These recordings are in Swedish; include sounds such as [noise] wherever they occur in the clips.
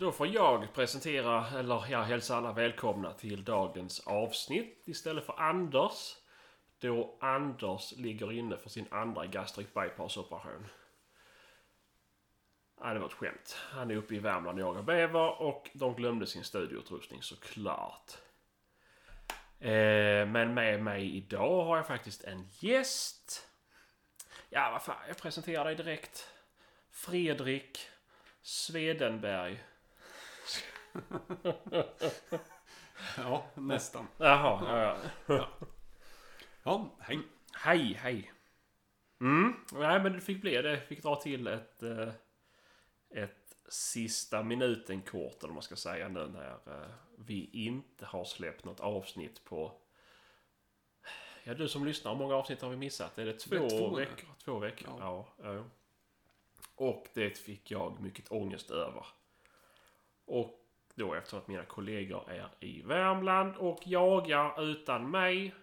Då får jag presentera, eller ja, hälsa alla välkomna till dagens avsnitt istället för Anders. Då Anders ligger inne för sin andra gastric bypass-operation. Ja, det var ett skämt. Han är uppe i Värmland och jagar bäver och de glömde sin studioutrustning såklart. Eh, men med mig idag har jag faktiskt en gäst. Ja, vad fan, jag presenterar dig direkt. Fredrik Swedenberg. [laughs] Ja, nästan. Jaha, ja, ja. Ja, hej. Hej, hej. Mm, nej men det fick bli det. Fick dra till ett, eh, ett sista minuten kort eller vad man ska säga nu när eh, vi inte har släppt något avsnitt på... Ja du som lyssnar, hur många avsnitt har vi missat? Är det två, Det är två, veckor? Två veckor? Ja. Ja. ja. Och det fick jag mycket ångest över. Och då eftersom att mina kollegor är i Värmland och jagar utan mig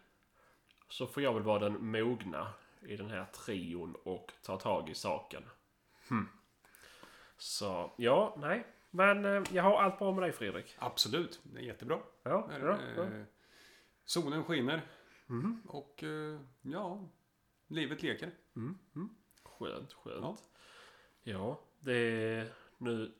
så får jag väl vara den mogna i den här trion och ta tag i saken. Hmm. Så, ja, nej. Men eh, jag har allt bra med dig Fredrik. Absolut, det är jättebra. Ja, ja, ja. eh, solen skiner Mhm. och eh, ja, livet leker. Mm, mm. Skönt, skönt. Ja, Ja. det... Nu...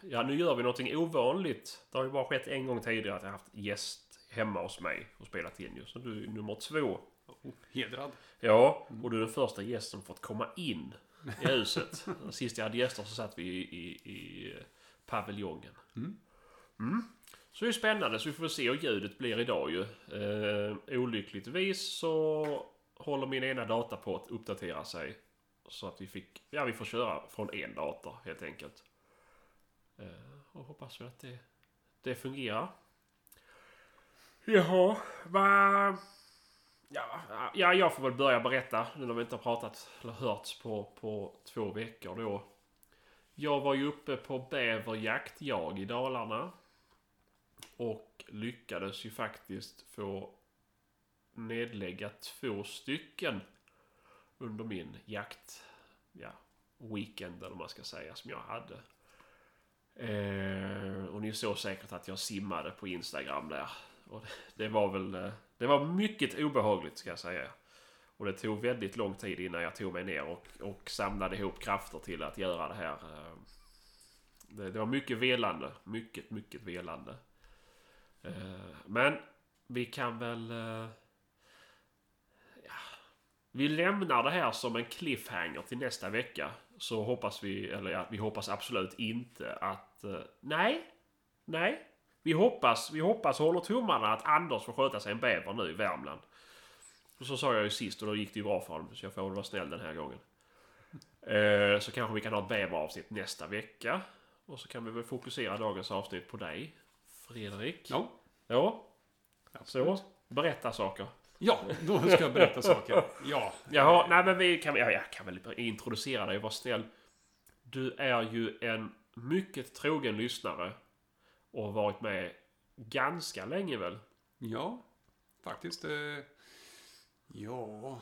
Ja, nu gör vi någonting ovanligt. Det har ju bara skett en gång tidigare att jag haft gäst hemma hos mig och spelat in ju. Så du är nummer två. Oh, hedrad. Ja, och du är den första gästen som fått komma in i huset. Sist jag hade gäster så satt vi i, i, i paviljongen. Mm. Mm. Så det är spännande, så vi får se hur ljudet blir idag ju. Eh, olyckligtvis så håller min ena data på att uppdatera sig. Så att vi fick, ja vi får köra från en dator helt enkelt. Eh, och hoppas väl att det, det fungerar. Jaha, vad... Ja, ja, jag får väl börja berätta nu när vi inte har pratat eller hörts på, på två veckor då. Jag var ju uppe på bäverjakt, jag, i Dalarna. Och lyckades ju faktiskt få nedlägga två stycken under min jakt, ja, weekend eller vad man ska säga, som jag hade. Eh, och ni såg säkert att jag simmade på Instagram där. Och det, det var väl... Eh, det var mycket obehagligt ska jag säga. Och det tog väldigt lång tid innan jag tog mig ner och, och samlade ihop krafter till att göra det här. Eh, det, det var mycket velande. Mycket, mycket velande. Eh, Men vi kan väl... eh, Ja, vi lämnar det här som en cliffhanger till nästa vecka. Så hoppas vi, eller ja, vi hoppas absolut inte att... eh, Nej, nej. Vi hoppas, vi hoppas håller tummarna att Anders får sköta sig en bäver nu i Värmland. Och så sa jag ju sist och då gick det ju bra för honom så jag får väl vara snäll den här gången. Eh, så kanske vi kan ha ett bäveravsnitt nästa vecka. Och så kan vi väl fokusera dagens avsnitt på dig, Fredrik. Ja, Ja, absolut. så. Berätta saker. Ja, då ska jag berätta saker. Ja. Jaha, nej men vi kan, ja, jag kan väl introducera dig vara snäll. Du är ju en mycket trogen lyssnare. Och har varit med ganska länge väl? Ja, faktiskt. Eh, ja.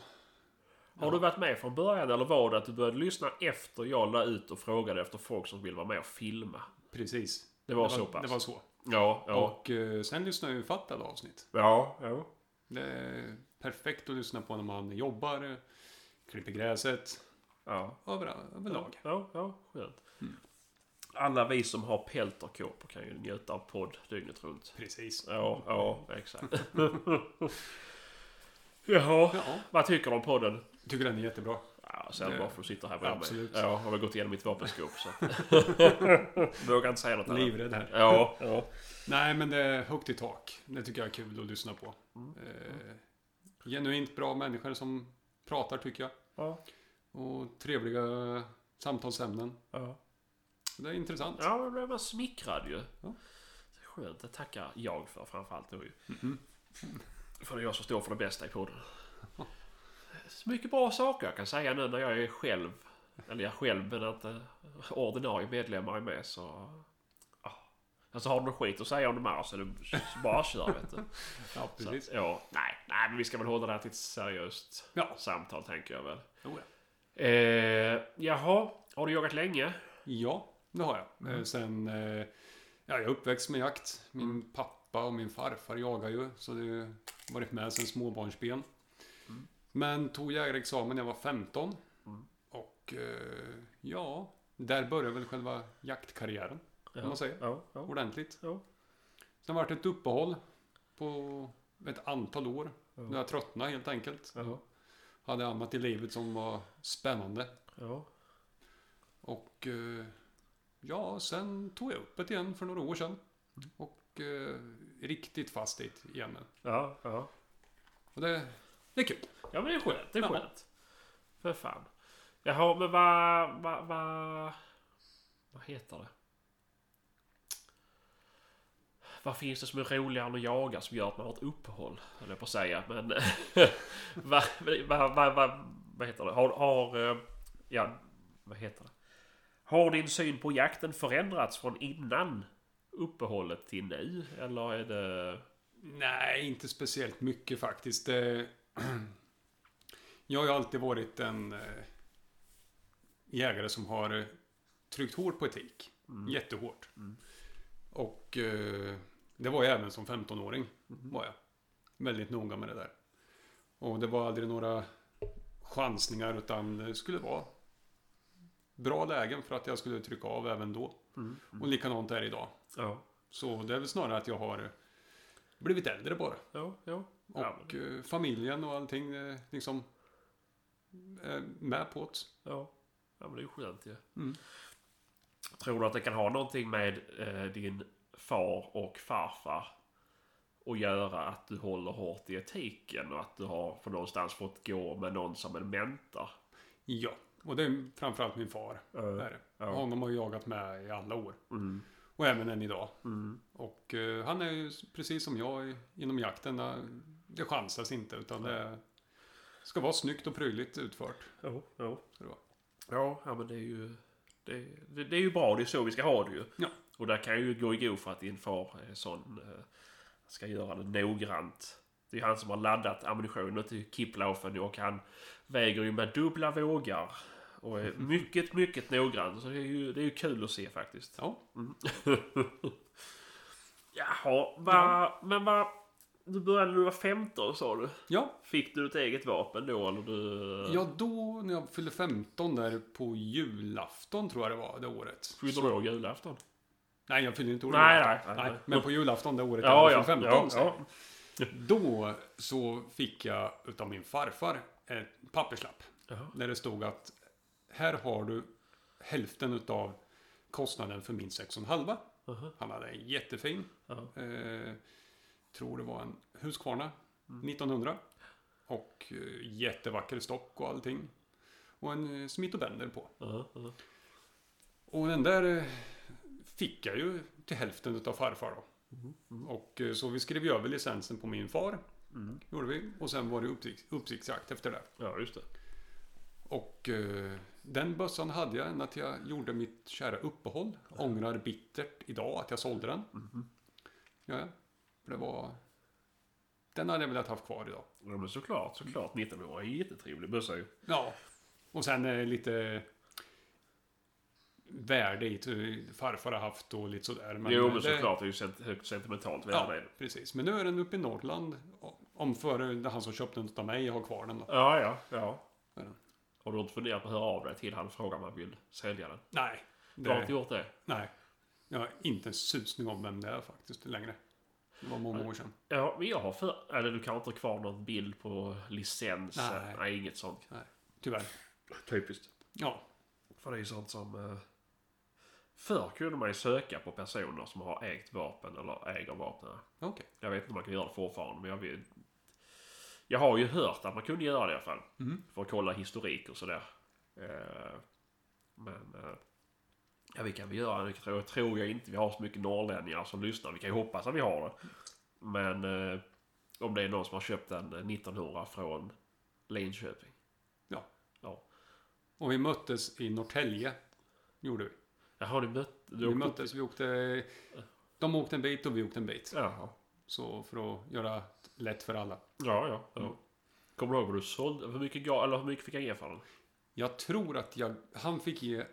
Har du varit med från början eller var det att du började lyssna efter jag la ut och frågade efter folk som vill vara med och filma? Precis. Det var så pass? Det var så. Ja, ja. Och eh, sen lyssnade jag ju fatt alla avsnitt. Ja, ja. Det är perfekt att lyssna på när man jobbar, klipper gräset, Ja, över, överlag. ja, ja skönt. Mm. Alla vi som har pelterkåpor kan ju njuta av podd dygnet runt. Precis. Ja, ja, exakt. [laughs] Jaha, Ja, vad tycker du om podden? tycker den är jättebra. Ja, sen Det- bara för att sitta här bredvid mig. Absolut. Ja, jag har väl gått igenom mitt vapenskåp så. [laughs] Vågar inte säga något annat. Livrädd här. Ja, ja. Nej, men det är högt i tak. Det tycker jag är kul att lyssna på. Mm. Eh, genuint bra människor som pratar, tycker jag. Ja, Och trevliga samtalsämnen. ja. Det är intressant. ja men blev man smickrad ju. Ja. Det är skönt, det tackar jag för framförallt då ju. Mhm. För det är jag som står för det bästa i podden. [laughs] Så mycket bra saker jag kan säga nu när jag är själv. Eller jag själv men inte ordinarie medlemmar är med så... ja. Alltså har du något skit att säga om de här så är det så bara kör vet du. [laughs] Ja, precis. att, ja, nej, nej, men vi ska väl hålla det här till ett seriöst Ja. samtal tänker jag väl. Oh, ja. Eh, jaha, har du jagat länge? ja, det har jag. Mm. Eh, Sen, eh, ja, jag är uppväxt med jakt. Min pappa och min farfar jagar ju, så det har varit med sen småbarnsben. Mm. Men tog jägarexamen när jag var 15. Mm. Och eh, ja, där började väl själva jaktkarriären, Ja. om man säger. Ja, ja. Ordentligt. Ja. Sen var det ett uppehåll på ett antal år. Ja. När jag tröttnade helt enkelt. Ja. Hade annat i livet som var spännande. Ja. Och eh, ja, sen tog jag upp det igen för några år sedan. Och eh, riktigt fast dit igen. Ja. Ja. Och det, det är kul. Ja men det är skönt. Det är Ja. skönt. För fan. Jaha men vad... Vad... Vad, vad heter det? Vad finns det som är roligare än att jaga som gör att man har ett uppehåll? Höll jag på att säga. Men... [laughs] vad, vad, vad, vad, vad heter det? Har... har eh, ja, vad heter det? Har din syn på jakten förändrats från innan uppehållet till nu? Eller är det... Nej, inte speciellt mycket faktiskt. Det, jag har alltid varit en eh, jägare som har eh, tryckt hårt på etik. Jättehårt. Mm. Och eh, det var jag även som 15-åring. Mm. Var jag. Väldigt noga med det där. Och det var aldrig några chansningar utan det skulle vara bra lägen för att jag skulle trycka av även då. Mm. Och likadant är det idag. Ja. Så det är väl snarare att jag har blivit äldre bara. Ja, ja. Ja, Och eh, familjen och allting eh, liksom är med på det. Ja, ja men det är ju skönt ju. Mm. Tror du att det kan ha någonting med eh, din far och farfar att göra att du håller hårt i etiken och att du har för någonstans fått gå med någon som en mentor? Ja, och det är framförallt min far. Ja. Är det. Ja. Honom har jag jagat med i alla år. Mm. Och även än idag. Mm. Och eh, han är ju precis som jag inom jakten. Det chansas inte utan det ska vara snyggt och prydligt utfört. Ja, ja. Ja, ja men det är ju... Det, det, det är ju bra, det är så vi ska ha det ju. Ja. Och där kan jag ju gå i god för att din far är sån... Eh, ska göra det noggrant. Det är han som har laddat ammunitionen till Kiplaufen och han väger ju med dubbla vågar. Och är [laughs] mycket, mycket noggrann. Så det är ju, det är ju kul att se faktiskt. Ja, [laughs] Jaha, va, men vad... Du började när du var 15 sa du. ja. Fick du ett eget vapen då eller du... ja då när jag fyllde 15 där på julafton tror jag det var det året. Fyllde du då julafton? Nej, jag fyllde inte år. Nej, nej, nej, nej. Men på julafton det året Ja, jag ja, fyllde 15. ja, ja. Då så fick jag utav min farfar ett papperslapp. Jaha. Där det stod att här har du hälften utav kostnaden för min 6,5. Aha. Han hade en jättefin. Ja. Eh, tror det var en Husqvarna Mm. 1900. Och eh, jättevacker stock och allting. Och en eh, Smith Bender på. Ja, ja. Och den där eh, fick jag ju till hälften utav farfar då. Mm. Och eh, så vi skrev ju över licensen på min far. Mm. Gjorde vi. Och sen var det uppsikt, uppsiktsjakt efter det. Ja, just det. Och eh, den bössan hade jag ända till jag gjorde mitt kära uppehåll. Ångrar bittert idag att jag sålde den. Mhm. Ja, ja. För det var... Den hade jag velat haft kvar idag. Ja, men såklart, såklart. 19 år är en jättetrevlig bössa ju. Ja. Och sen eh, lite värde i det farfar har haft och lite sådär. Men jo, men det- såklart. Det är ju sent, högt sentimentalt värde. Ja. precis. Men nu är den uppe i Norrland. Om för han som köpte den av mig har kvar den då. ja, ja, ja. Ja. Har du inte funderat på att höra av dig till han och fråga om han vill sälja den? Nej. Du har inte gjort det? nej. Jag har inte en susning om vem det är faktiskt längre. Det var många år sedan. Ja, men jag har för... Eller du kan inte ha kvar någon bild på licens? Nej. Nej, inget sånt. Tyvärr. Typiskt. Ja. För det är ju sånt som... Eh, förr kunde man ju söka på personer som har ägt vapen eller äger vapen. Okej. Jag vet inte om man kan göra det fortfarande, men jag vet... Jag har ju hört att man kunde göra det i alla fall. Mm. För att kolla historik och sådär. Eh, men... Eh, ja, vi kan väl göra det. Tror, tror jag inte vi har så mycket norrlänningar som lyssnar. Vi kan ju hoppas att vi har det. Men... Eh, om det är någon som har köpt en 1900 från Linköping. Ja. Ja. Och vi möttes i Norrtälje. Gjorde vi. Jaha, ni mött... Du Vi upp möttes, vi åkte... De åkte en bit och vi åkte en bit. Jaha. Så för att göra lätt för alla. Ja, ja. ja. Mm. Kommer du ihåg vad du sålde? Hur mycket, eller hur mycket fick han ge för den? Jag tror att jag... Han fick ge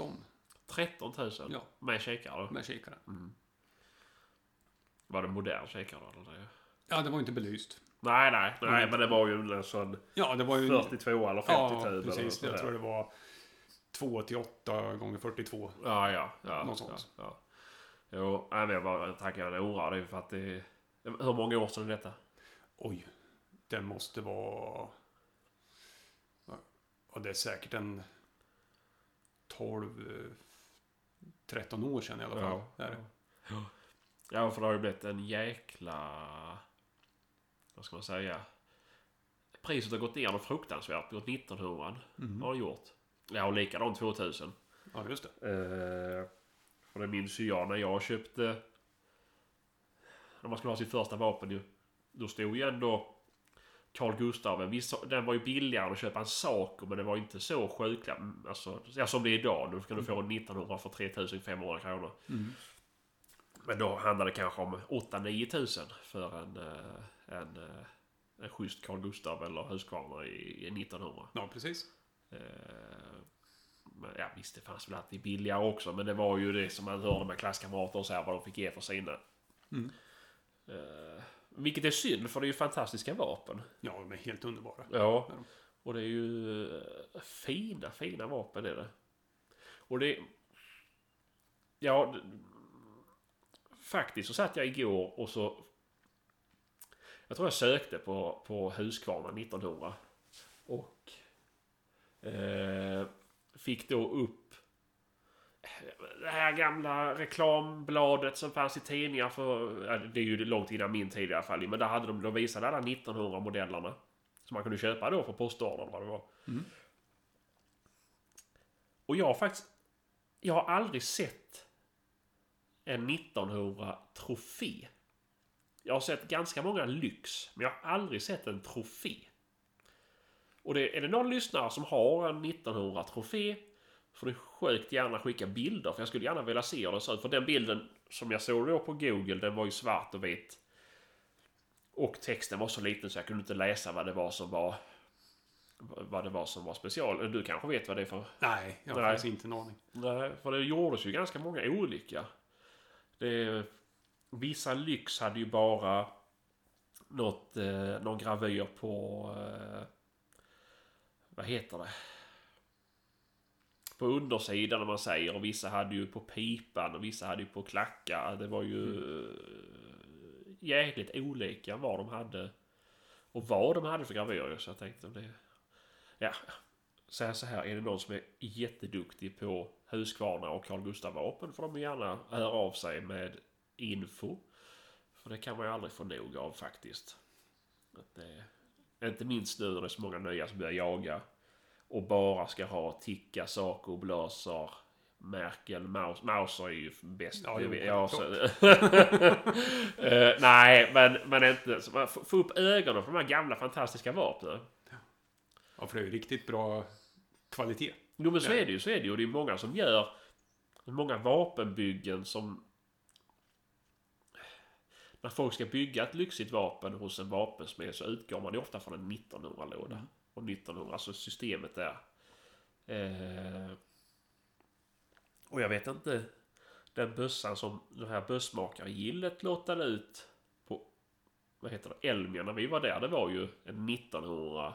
13. 13 000? Ja. Med kikare? med kikare. Var det modern kikare? Eller? det- Ja, det var inte belyst. Nej, nej, nej, men det var ju en sån Ja, det var ju... 42 eller 50 Ja, tub. eller precis. Jag tror det var 2 till 8 gånger 42. Ja, ja. ja Något sånt. Ja, ja. Jo, nej, men jag bara tackar jag. Det är ju för att det... Hur många år sedan är detta? Oj, den måste vara... Ja, det är säkert en 12, eh, 13 år sedan i alla fall. Är det. Ja, för det har ju blivit en jäkla... Vad ska man säga? Priset har gått ner något fruktansvärt mot 1900. Mm. Har det gjort. Ja, och likadant 2000. Ja, just det. Eh, för det minns ju jag när jag köpte... När man skulle ha sitt första vapen ju. Då stod ju ändå Carl Gustav. Visst, den var ju billigare att köpa en Saco men det var inte så sjukla. Alltså, ja, som det är idag. Nu kan du få en 1900 för 3500 kronor. Mm. Men då handlade det kanske om 8-9 tusen för en, eh, en, eh, en schysst Carl Gustav eller Husqvarna i, i 1900. Ja, precis. Eh, men ja, visst, det fanns väl alltid billigare också. Men det var ju det som man hörde med klasskamrater och så här vad de fick ge för sina. Mm. Eh, vilket är synd för det är ju fantastiska vapen. Ja, de är helt underbara. Ja. Och det är ju eh, fina, fina vapen är det. Och det... Ja... Faktiskt så satt jag igår och så... Jag tror jag sökte på, på Husqvarna 1900. Och... Eh, fick då upp... Det här gamla reklambladet som fanns i tidningar för... ja, Det är ju långt innan min tid i alla fall. Men där hade de, de visade alla 1900-modellerna. Som man kunde köpa då för postorder eller vad det var. Mm. Och jag har faktiskt... Jag har aldrig sett en 1900 trofé. Jag har sett ganska många lyx, men jag har aldrig sett en trofé. Och det, är det någon lyssnare som har en 1900 trofé får du sjukt gärna skicka bilder, för jag skulle gärna vilja se hur det ser ut. För den bilden som jag såg då på Google, den var ju svart och vit. Och texten var så liten så jag kunde inte läsa vad det var som var vad det var som var special. Du kanske vet vad det är för... Nej, jag har faktiskt inte en aning. Nej, för det gjordes ju ganska många olika. Det, vissa lyx hade ju bara något, eh, någon gravyr på... Eh, vad heter det? På undersidan om man säger. Och vissa hade ju på pipan och vissa hade ju på klackar. Det var ju eh, jäkligt olika vad de hade. Och vad de hade för gravyrer. Så jag tänkte om det... Ja, säga så här, är det någon som är jätteduktig på Husqvarna och Carl Gustaf vapen får de gärna höra av sig med info. För det kan man ju aldrig få nog av faktiskt. Att det, inte minst nu när det är så många nya som börjar jaga och bara ska ha Tikka, Saco, Blaser, Merkel, Maus. Mauser är ju bäst. Ja, Det jo, vet- ja, så. [laughs] Eh, nej, men, men inte. Så man får få upp ögonen för de här gamla fantastiska vapnen. Ja, för det är ju riktigt bra kvalitet. Jo men så är det ju, så är det ju. Och det är många som gör många vapenbyggen som... När folk ska bygga ett lyxigt vapen hos en vapensmed så utgår man ju ofta från en 1900-låda. Mm. Och 1900, alltså systemet där. Eh, och jag vet inte. Den bössan som det här bössmakargillet låtade ut på... Vad heter det? Elmia när vi var där. Det var ju en 1900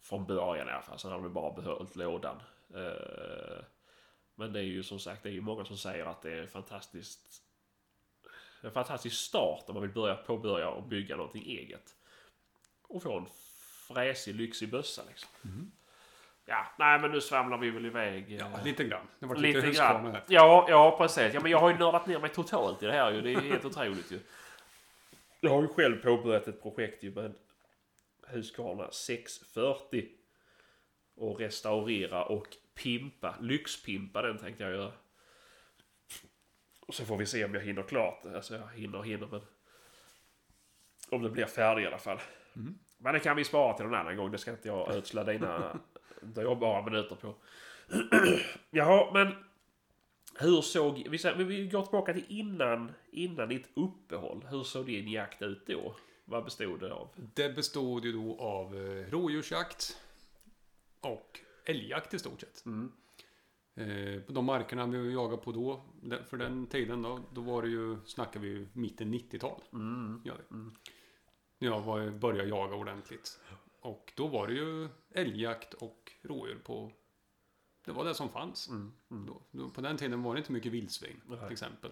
från början i alla fall. Sen har vi bara behållit lådan. Eh, Men det är ju som sagt, det är ju många som säger att det är fantastiskt. En fantastisk start om man vill börja påbörja och bygga någonting eget. Och få en fräsig, lyxig bössa liksom. Ja, nej men nu svamlar vi väl iväg. eh, Ja, lite grann. Det var lite, lite grann. här. Ja, ja precis. Ja, men jag har ju nördat ner mig totalt i det här ju. Det är helt otroligt ju. Jag har ju själv påbörjat ett projekt ju med Husqvarna 640. Och restaurera och pimpa. Lyxpimpa den tänkte jag göra. Och så får vi se om jag hinner klart. Alltså jag hinner hinner men... Om det blir färdigt i alla fall. Men det kan vi spara till någon annan gång. Det ska inte jag ödsla dina [laughs] dyrbara minuter på. [clears throat] Jaha, men... Hur såg... Vi, säger- vi går tillbaka till innan, innan ditt uppehåll. Hur såg din jakt ut då? Vad bestod det av? Det bestod ju då av eh, rådjursjakt och älgjakt i stort sett. Mm. Eh, på de markerna vi jagade på då, för den tiden då, då var det ju, snackar vi ju mitten 90-tal. Mm. Ja, det. När jag var, började jaga ordentligt. Och då var det ju älgjakt och rådjur på... Det var det som fanns. Mm. Mm. Då, då, på den tiden var det inte mycket vildsvin, Nej. till exempel.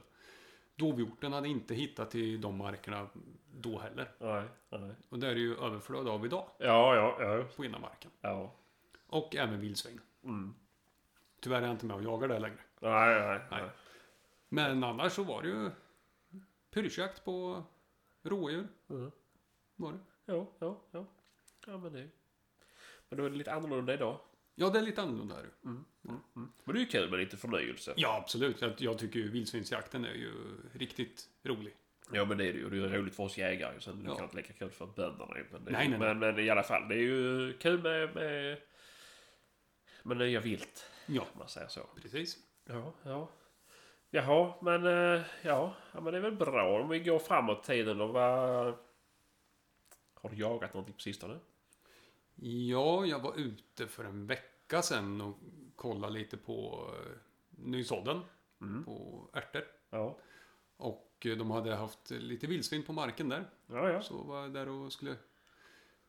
Dovhjorten hade inte hittat till de markerna då heller. Nej, nej. Och det är det ju överflöd av idag, Ja, ja, ja. på innanmarken. ja. Och även vildsvin. Mm. Tyvärr är jag inte med och jagar där längre. Nej, nej, nej. Nej. Men annars så var det ju pyrschjakt på rådjur. Mm. Var det. Ja, ja, ja. Ja, men det... Men då är det lite annorlunda idag. Ja, det är lite annorlunda här. Mm. Mm. Mm. Men det är ju kul med lite förnyelse. Ja, absolut. Jag, jag tycker ju vildsvinsjakten är ju riktigt rolig. Ja men det är det ju. Det är ju roligt för oss jägare. Sen är det Ja. kanske inte lika kul för bönderna. Men, Nej, nej, nej. men, men i alla fall. Det är ju kul med, med, med nya vilt. Ja, Om man säger så. precis. Ja, ja. Jaha, men eh, ja. Men det är väl bra om vi går framåt tiden och vad... Har du jagat någonting på sistone? Ja, jag var ute för en vecka sedan och kollade lite på eh, nysådden Mm. på ärtor. Ja. Och eh, de hade haft lite vildsvin på marken där. Ja, ja. Så var jag där och skulle...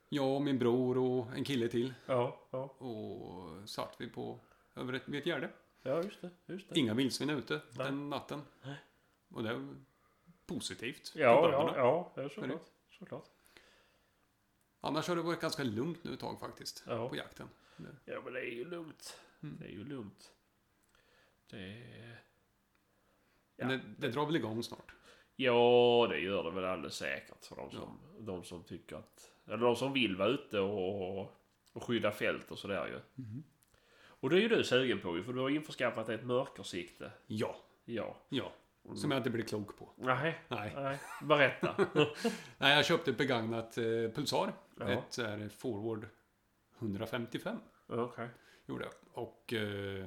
Jag och min bror och en kille till. Ja, ja. Och satt vi på över ett, vid ett gärde. Ja, just det. Just det. Inga vildsvin ute Nej. den natten. Nej. Och det är positivt Ja, ja, ja. ja såklart. såklart. Annars har det varit ganska lugnt nu ett tag faktiskt. Ja. På jakten. Ja, men det är ju lugnt. Mm. Det är ju lugnt. Det. Men det, det drar väl igång snart. Ja, det gör det väl alldeles säkert för de som, de som tycker att... Eller de som vill vara ute och, och skydda fält och sådär ju. Mhm. Och det är ju du sugen på ju, för du har införskaffat ett mörkersikte. Ja, Ja. ja. Som jag inte blir klok på. Nej, Nej. nej. Berätta. [laughs] Nej, jag köpte ett begagnat eh, Pulsar. Ja. Ett så här, Forward 155. Okej. Gjorde jag. Och eh,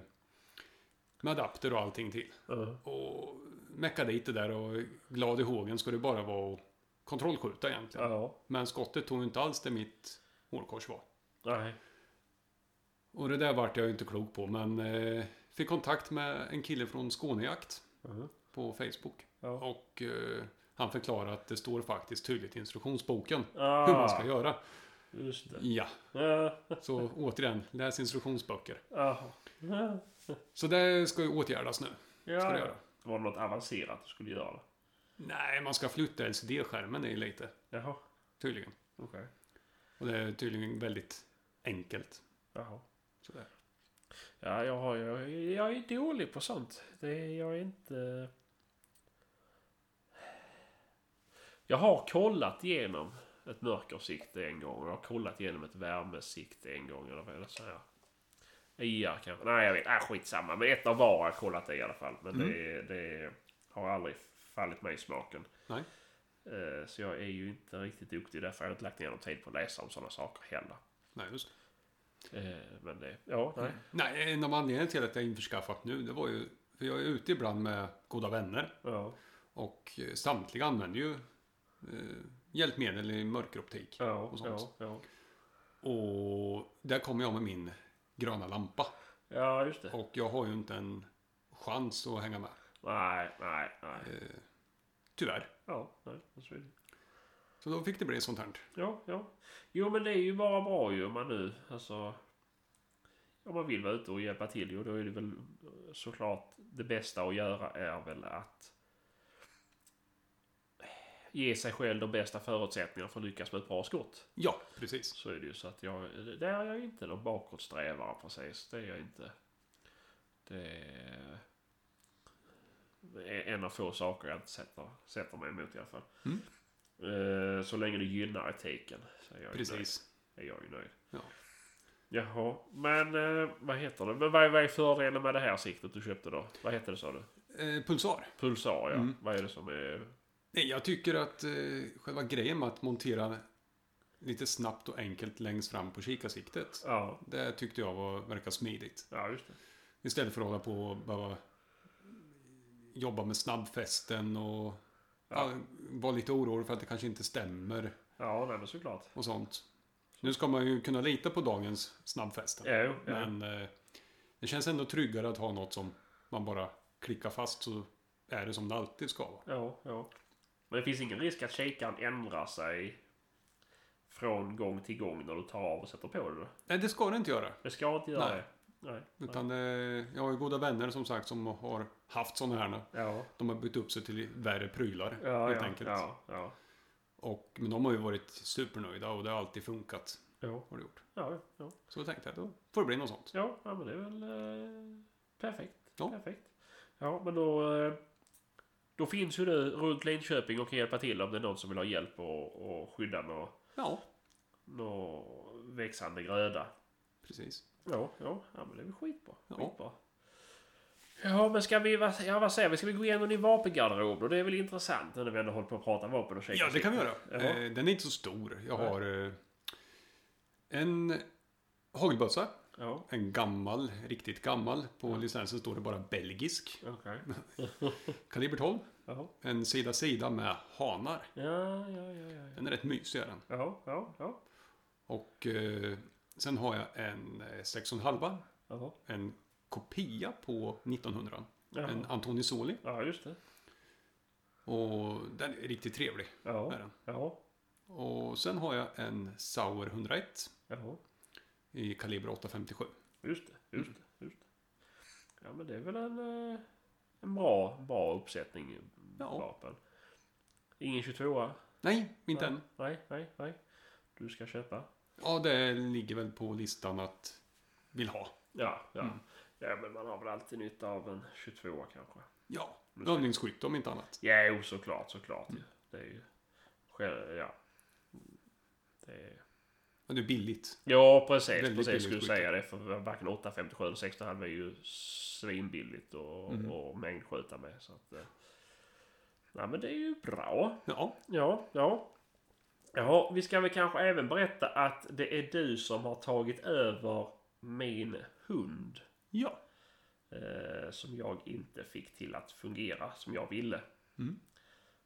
med adapter och allting till. Ja. Och meckade dit det där och glad i hågen ska det bara vara att kontrollskjuta egentligen. Ja. Men skottet tog inte alls det mitt hårkors var. Nej. Och det där vart jag ju inte klok på, men eh, fick kontakt med en kille från Skånejakt Mhm. på Facebook. Och eh, han förklarar att det står faktiskt tydligt i instruktionsboken Ah, hur man ska göra. Just det. Ja, så återigen, läs instruktionsböcker. Så det ska ju åtgärdas nu. Ska det göra. Var det något avancerat du skulle göra? Nej, man ska flytta LCD-skärmen i lite, Jaha. tydligen. Okej. Och det är tydligen väldigt enkelt. Jaha. Sådär. Ja, jag, har, jag, jag är dålig på sånt. Det, jag är inte... Jag har kollat igenom ett mörkersikte en gång. och Jag har kollat igenom ett värmesikte en gång. Eller vad är det så här? IR kanske? Nej, jag vet. Äh, skitsamma. Men ett av var har jag kollat det i alla fall. Men det, det har aldrig fallit mig i smaken. Nej. Eh, Så jag är ju inte riktigt duktig. Därför har jag inte lagt ner någon tid på att läsa om sådana saker heller. Nej, just det. Eh, Men det... Ja, nej. Nej, en av anledningarna till att jag införskaffat nu, det var ju... För jag är ute ibland med goda vänner. Ja. Och eh, samtliga använder ju eh, hjälpmedel i mörkeroptik. Ja, Och sånt. ja, ja. Och där kommer jag med min gröna lampa. Ja, just det. Och jag har ju inte en chans att hänga med. Nej, nej, nej. Eh, tyvärr. Ja, nej, så är det. Så då fick det bli sånt här. Ja, ja. Jo, men det är ju bara bra ju om man nu, alltså... Om man vill vara ute och hjälpa till ju, då är det väl såklart det bästa att göra är väl att ge sig själv de bästa förutsättningarna för att lyckas med ett bra skott. Ja, precis. Så är det ju så att jag, det är jag inte någon bakåtsträvare precis. Det är jag inte. Det är en av få saker jag inte sätter, sätter mig emot i alla fall. Mm. Eh, Så länge det gynnar etiken så är jag, ju nöjd, Precis. är jag ju nöjd. Ja. Jaha, men eh, vad heter det? Men vad, vad är fördelen med det här siktet du köpte då? Vad heter det sa du? Eh, pulsar. Pulsar ja. Mm. Vad är det som är... Nej, jag tycker att eh, själva grejen med att montera lite snabbt och enkelt längst fram på kikarsiktet. Ja, Det tyckte jag var, verkar smidigt. ja. Istället för att hålla på och behöva jobba med snabbfästen och Ja. ja. vara lite orolig för att det kanske inte stämmer Ja, nej men såklart. och sånt. Nu ska man ju kunna lita på dagens snabbfästen. Ja, jo, ja. Men eh, Det känns ändå tryggare att ha något som man bara klickar fast så är det som det alltid ska vara. Ja, ja. Men det finns ingen risk att kikaren ändrar sig från gång till gång när du tar av och sätter på det? då? Nej, det ska det inte göra. Det ska inte göra Nej. det? Nej. Utan eh, jag har ju goda vänner som sagt som har haft sådana här. Ja, De har bytt upp sig till värre prylar ja, helt ja, enkelt. ja, ja. Och, men de har ju varit supernöjda och det har alltid funkat. Ja, Har det gjort. ja, ja. Så jag tänkte jag då får det bli något sånt. Ja, ja men det är väl eh, perfekt. Ja. Perfekt. Ja, men då... Eh, då finns ju du runt Linköping och kan hjälpa till om det är någon som vill ha hjälp och, och skydda någon, Ja, någon växande gröda. precis. Ja, ja, ja men det är väl skitbra. Ja. skitbra. Ja, men ska vi... vad- Ja, vad säger vi? Ska vi gå igenom din vapengarderob? Och det är väl intressant när vi ändå håller på att prata vapen och Ja, det kan vi göra. Eh, den är inte så stor. Jag har eh, en hagelbössa. Ja, En gammal, riktigt gammal. På licensen står det bara belgisk. okej. [laughs] Kaliber 12. Jaha. En sida sida med hanar. Ja, ja, ja, ja. ja. Den är rätt mysig är den. Ja, ja, ja. Och eh, sen har jag en eh, 6,5. Jaha. En kopia på 1900. Jaha. En Antoni Soli. Ja, just det. Och den är riktigt trevlig. Ja, Är den. ja, Och sen har jag en Sauer 101 ja. I kaliber 857. Just det, just det, just det. Ja, men det är väl en, eh, en bra, bra uppsättning Ja. vapen. Ingen 22 Nej, inte nej. än. Nej, nej, nej. Du ska köpa? Ja, det ligger väl på listan att vill ha. Ja, ja. Mm. Ja, men man har väl alltid nytta av en 22 kanske. Ja, övningsskytte om inte annat. Ja, jo, såklart, såklart. ju. Det är ju... Ja. Det är... Men det är billigt. Ja, precis. Väldigt precis skulle säga det. För varken 857 eller 16 är ju svinbilligt och, Mm. och mängdskjuta med. Så att, eh, nej, men det är ju bra. Ja, Ja, ja. Ja, vi ska väl kanske även berätta att det är du som har tagit över min hund. ja. Eh, som jag inte fick till att fungera som jag ville. Mm.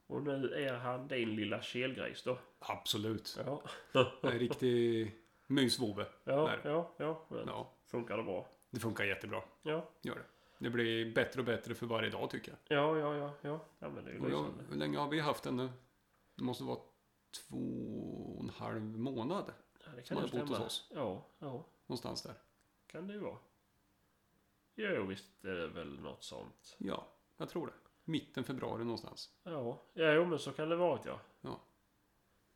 Och nu är han din lilla kelgris då. Absolut. Ja, En riktig mysvovve. ja, Där. ja, ja. Ja, Funkar det bra? det funkar jättebra. Ja, Gör det. Det blir bättre och bättre för varje dag tycker jag. ja, ja, ja. ja. ja men det är ju jag hur länge har vi haft den nu? Det måste vara två och en halv månad. Ja, det som kan har ju bott hos oss. Ja, ja. Någonstans där. Kan det ju vara. Jo, visst är det väl något sånt. Ja, jag tror det. Mitten februari någonstans. Ja, jo, men så kan det vara ja. Ja.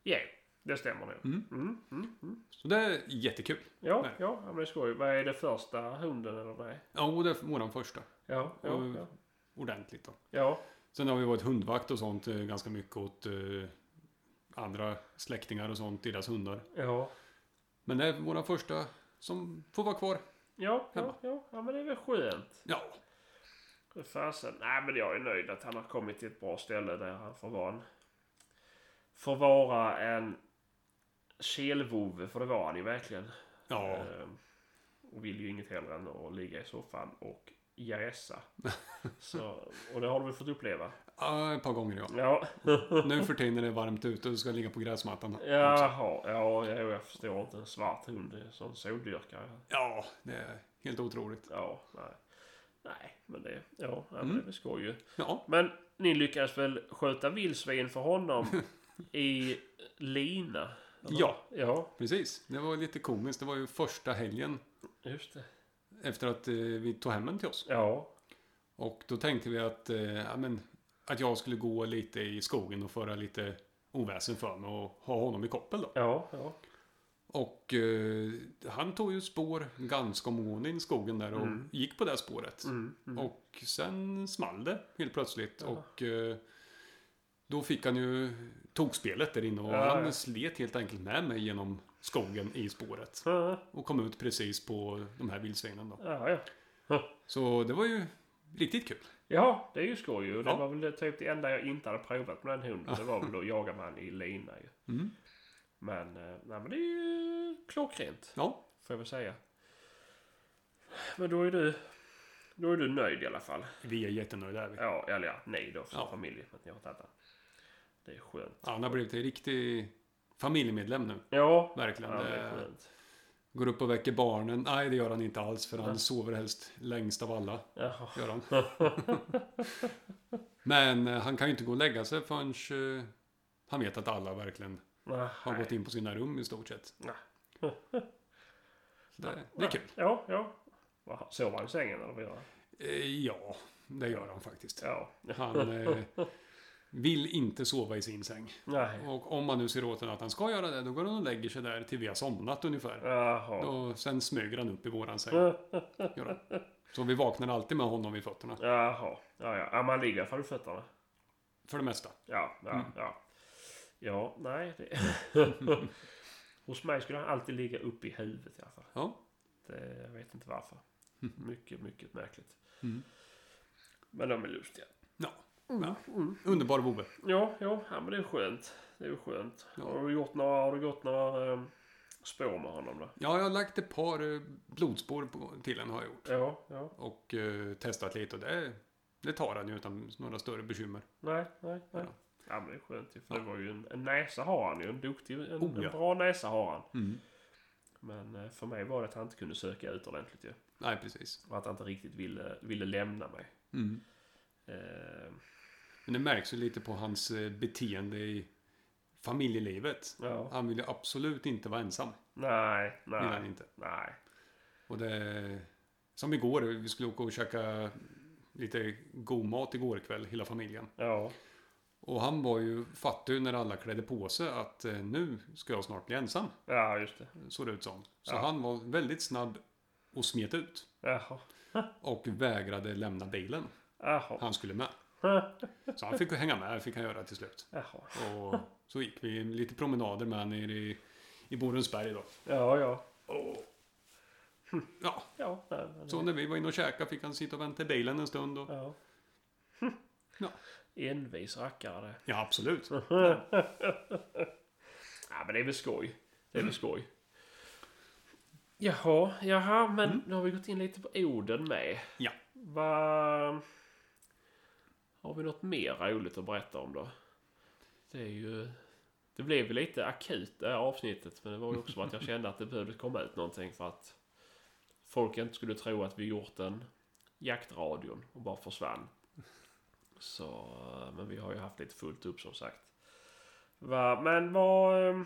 Ja, det stämmer nog. Mm. Mm, mm, mm. Så det är jättekul. Ja, Nej. ja, ja, men det är skoj. Vad är det första hunden eller nej? Ja, och det är våran första. Ja, ja, Och- ja. Ordentligt då. Ja, Sen har vi varit hundvakt och sånt eh, ganska mycket åt eh, andra släktingar och sånt, deras hundar. ja. Men det är våran första som får vara kvar. Ja, Hemma. ja, ja, ja, men det är väl skönt. Ja, För Fasen. Nej, men jag är nöjd att han har kommit till ett bra ställe där han får vara en... Får vara en kelvovve, för det var han ju verkligen. ja, Ehm, och vill ju inget hellre än att ligga i soffan och jäsa. [laughs] Så, och det har du väl fått uppleva? ja, ett par gånger ja. Ja. Nu för tiden är det varmt ute och ska ligga på gräsmattan. Jaha, ja, ja, jag förstår inte. En svart hund, är sån soldyrkare. Ja, det är helt otroligt. Ja, nej. Nej, men det, ja, ja, Mm. det skoj ju. Ja, Men ni lyckades väl sköta vildsvin för honom [laughs] i lina? eller? Ja. Ja, precis. Det var lite komiskt. Det var ju första helgen just det. efter att eh, vi tog hem den till oss. Ja, Och då tänkte vi att, eh, ja, men, att jag skulle gå lite i skogen och föra lite oväsen för mig och ha honom i koppel då. ja, ja. Och eh, han tog ju spår ganska in i skogen där och Mm. gick på det spåret. Mm, mm. Och sen small det helt plötsligt. Jaha. Och eh, då fick han ju tokspelet där inne och Ja, han ja. slet helt enkelt med mig genom skogen i spåret. Ja, Och kom ut precis på de här vildsvinen då. Så det var ju riktigt kul. Ja, det är ju skoj ju. Det var väl typ det enda jag inte hade provat med den hunden. [laughs] Det var väl att jaga med han i lina ju. Mm. Men, eh, nej, men det är ju klockrent. Ja, Får jag väl säga. Men då är du, då är du nöjd i alla fall. vi är jättenöjda är vi. Ja, eller ja, nej då som Ja. familj. Att ni har tagit. Det är skönt. Ja, han har blivit en riktig familjemedlem nu. Ja, Verkligen. ja det är skönt. Går upp och väcker barnen. Nej, det gör han inte alls för han Nej. sover helst längst av alla. Jaha. Gör han. [laughs] Men eh, han kan ju inte gå och lägga sig förrän eh, han vet att alla verkligen har gått in på sina rum i stort sett. Nej. Det, det är kul. Ja, ja. Sover han i sängen eller vad gör han? Eh, Ja, det gör han faktiskt. Ja. Han eh, vill inte sova i sin säng. Nej. Och om man nu ser åt honom att han ska göra det, då går han och lägger sig där till vi har somnat ungefär. Jaha. Och sen smyger han upp i våran säng. Gör han. Så vi vaknar alltid med honom vid fötterna. Jaha. Ja, ja. ja man ligger i fötterna. För det mesta. Ja, ja, Mm. ja. Ja, nej. Det... [laughs] Hos mig skulle han alltid ligga upp i huvudet i alla fall. Ja. Det, jag vet inte varför. [laughs] Mycket, mycket märkligt. Mm. Men de är lustiga. Ja. Mm. Underbar vovve. Ja, ja, ja, men det är skönt. Det är ju skönt. Ja. Har du gjort några, har du gått några um, spår med honom då? Ja, jag har lagt ett par eh, blodspår på, till en har jag gjort. Ja, ja. Och eh, testat lite och det, det tar han ju utan några större bekymmer. Nej, nej, nej. Ja. Ja, men det är skönt ju. För Ja. det var ju en, en näsa har han ju. En duktig, en, Oh, ja. en bra näsa har han. Mm. Men eh, för mig var det att han inte kunde söka ut ordentligt ju. Nej, precis. Och att han inte riktigt ville, ville lämna mig. Mm. Eh, Men det märks ju lite på hans eh, beteende i familjelivet. ja. Han vill ju absolut inte vara ensam. Nej, Vill han nej, inte. nej. Och det... Som igår, vi skulle åka och käka lite god mat igår kväll, hela familjen. Ja, Och han var ju fattig när alla klädde på sig att eh, nu ska jag snart bli ensam. ja just det. Såg det ut som. Så Ja. han var väldigt snabb och smet ut. Jaha. [laughs] Och vägrade lämna bilen. Jaha. Han skulle med. [laughs] Så han fick hänga med, fick han göra till slut. Jaha. Och så gick vi lite promenader med han nere i, i Borensberg då. Ja, ja. Och, [laughs] ja, Ja, nej, men- så när vi var inne och käkade fick han sitta och vänta i bilen en stund. Och, Ja. Ja. Envis rackare ja, absolut. [laughs] Ja, men det är väl skoj. Det är väl skoj. Jaha, jaha, men nu har vi gått in lite på orden med. Ja. Vad... Har vi något mer roligt att berätta om då? Det är ju... Det blev ju lite akut det här avsnittet. Men det var ju också att jag kände att det behövde komma ut någonting för att folk inte skulle tro att vi gjort en jaktradion och bara försvann. Så, men vi har ju haft lite fullt upp som sagt. Va, men vad, eh,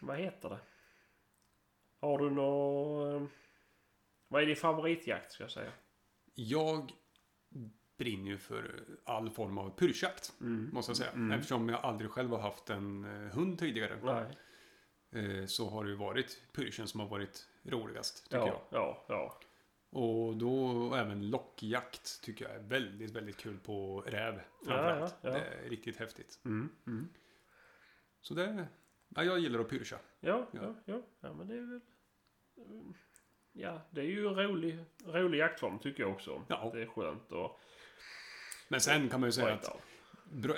vad heter det? Har du nå Vad är din favoritjakt ska jag säga? Jag brinner ju för all form av pyrschjakt. Mm. Måste jag säga. Mm. Eftersom jag aldrig själv har haft en eh, hund tidigare. Nej. eh, Så har det ju varit pyrschen som har varit roligast. Tycker jag. Ja, ja, ja. Och då och även lockjakt tycker jag är väldigt, väldigt kul på räv. Framförallt. Ja, ja, ja. Det är riktigt häftigt. Mm. Mm. Så det... Ja, jag gillar att pyrscha. Ja, Ja. ja, ja, men det är väl... Ja, det är ju en rolig, rolig jaktform tycker jag också. Ja. Det är skönt och... Men sen kan man ju säga att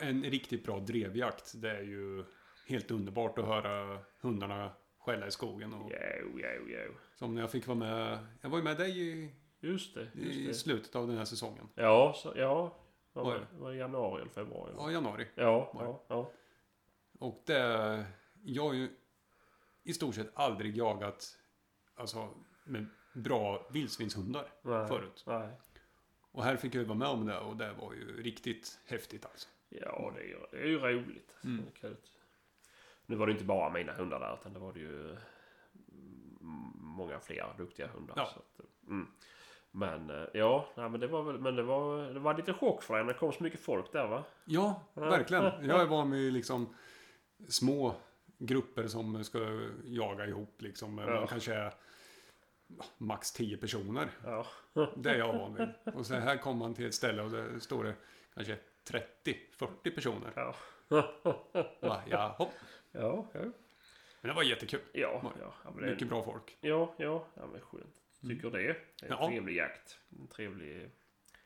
en riktigt bra drevjakt, det är ju helt underbart att höra hundarna skälla i skogen. Och Jo, jo, jo. Som när jag fick vara med... Jag var ju med dig i, Just det, i just det. slutet av den här säsongen. Ja, så, ja. Var var, var det januari eller februari? Ja, i januari. Ja, ja, ja. Och det... Jag har ju i stort sett aldrig jagat alltså, med bra vildsvinshundar Nej, förut. Nej. Och här fick jag ju vara med om det och det var ju riktigt häftigt alltså. Ja, det är, ju- det är ju roligt. Mm. Nu var det inte bara mina hundar där, utan det var det ju mm, många fler duktiga hundar. Ja. Att, mm. Men eh, ja, nej, men det var väl, men det var, det var lite chock för dig när det kom så mycket folk där va? Ja, verkligen. [laughs] Jag är van vid liksom små grupper som ska jaga ihop liksom. Ja. Kanske är max 10 personer. Ja. [laughs] Det är jag van vid. Och så här kommer man till ett ställe och där står det kanske 30-40 personer. Ja. Va, Jaha. Ja, ja. Men det var jättekul. Ja, ja. ja, men det, Mycket bra folk. ja, ja, ja, men skönt. Tycker det. Det är en Ja. trevlig jakt. En trevlig,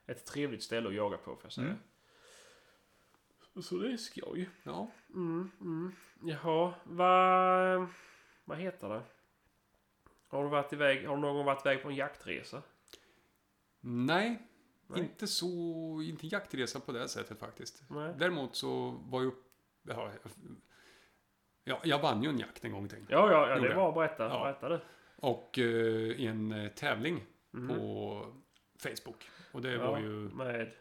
ett trevligt ställe att jaga på får jag säga. Mm. Så, det är skoj. Ja. Mm, mm. Jaha, vad, vad heter det? Har du varit iväg, har du någon gång varit iväg på en jaktresa? Nej, Nej. inte så, inte jaktresa på det sättet faktiskt. Nej. Däremot så var ju, ja, ja, jag vann ju en jakt en gång till. Ja, ja, ja det var berätta, Ja. berätta det. Och eh, en eh, tävling på Facebook. Och det var ju Med...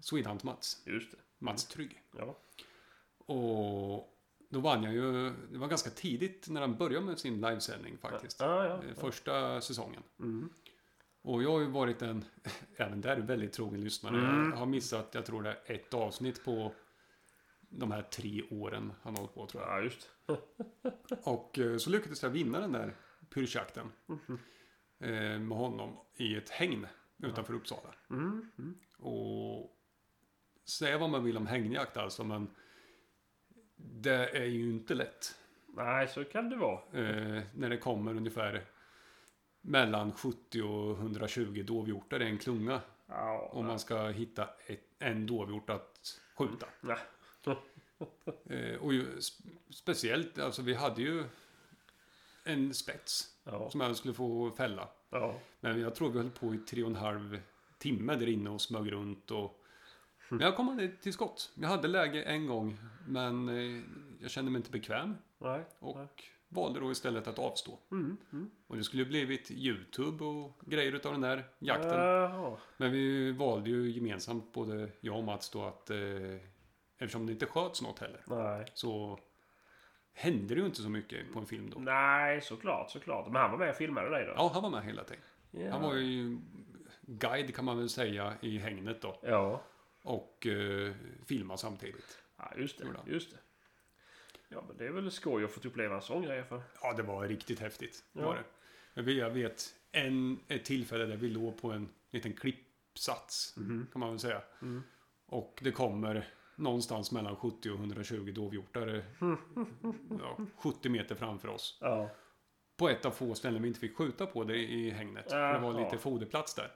Swedhunt Mats. Just det. Mats Trygg. Ja. Och då vann jag ju, det var ganska tidigt när han började med sin livesändning faktiskt. Ja, ja. Eh, Första säsongen. Mm. Och jag har ju varit en, [laughs] även där, väldigt trogen lyssnare. Mm. Jag har missat, jag tror det är ett avsnitt på de här tre åren han har hållit på tror jag. Ja, just. [laughs] Och eh, så lyckades jag vinna den där pyrschjakten. Eh, med honom i ett hägn utanför Uppsala. Mm. Mm. Och säga vad man vill om hägnjakt alltså, men det är ju inte lätt. Nej, så kan det vara. Eh, när det kommer ungefär mellan 70 och 120 dovhjortar i en klunga. Ja, Om man ska hitta ett, en dovhjort att skjuta. Nej. [laughs] Eh, och ju, sp- speciellt, alltså vi hade ju en spets Ja. som jag skulle få fälla. Ja. Men jag tror vi höll på i tre och en halv timme där inne och smög runt och... Men jag kom aldrig till skott. Jag hade läge en gång, men eh, jag kände mig inte bekväm Nej. och Nej. Valde då istället att avstå. Mm. Mm. Och det skulle ju blivit YouTube och grejer utav den där jakten. Jaha. Men vi valde ju gemensamt, både jag och Mats då, att eh, eftersom det inte sköts något heller, Nej. så hände det ju inte så mycket på en film då. Nej, såklart, såklart. Men han var med och filmade dig då? Ja, han var med hela tiden. Ja. Han var ju guide kan man väl säga i hängnet då. Ja. Och eh, filma samtidigt. ja, just det. Just det. Ja, men det är väl skoj att få uppleva en sån grej för. Ja, det var riktigt häftigt. Ja. Var det. Vet- Jag vet en, ett tillfälle där vi låg på en liten klippsats, kan man väl säga. Mm. Och det kommer någonstans mellan 70 och 120 dovhjortar. ja, 70 meter framför oss. Ja. På ett av få ställen vi inte fick skjuta på det i hängnet. För det var lite foderplats där.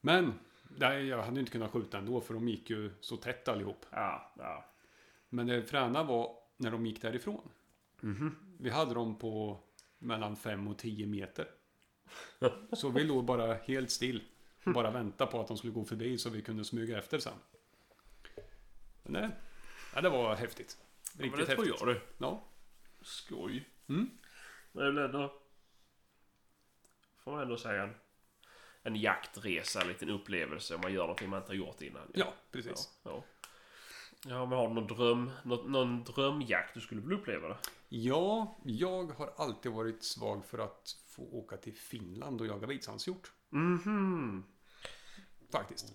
Men nej, jag hade inte kunnat skjuta ändå för de gick ju så tätt allihop. Ja, ja. Men det fräna var när de gick därifrån. Vi hade dem på mellan 5 och 10 meter. [laughs] Så vi låg bara helt still. Och bara väntade på att de skulle gå förbi så vi kunde smyga efter sen. Men det, ja, det var häftigt. ja Riktigt men det tror häftigt. jag du. Ja. Skoj. Mm. Men det väl ändå... Får man ändå säga en, en jaktresa, en liten upplevelse om man gör någonting man inte har gjort innan. ja, precis. Ja, ja. Ja men har du någon dröm, någon, någon drömjakt du skulle vilja uppleva? Då? Ja, jag har alltid varit svag för att få åka till Finland och jaga vitsandshjort. Mhm. Faktiskt.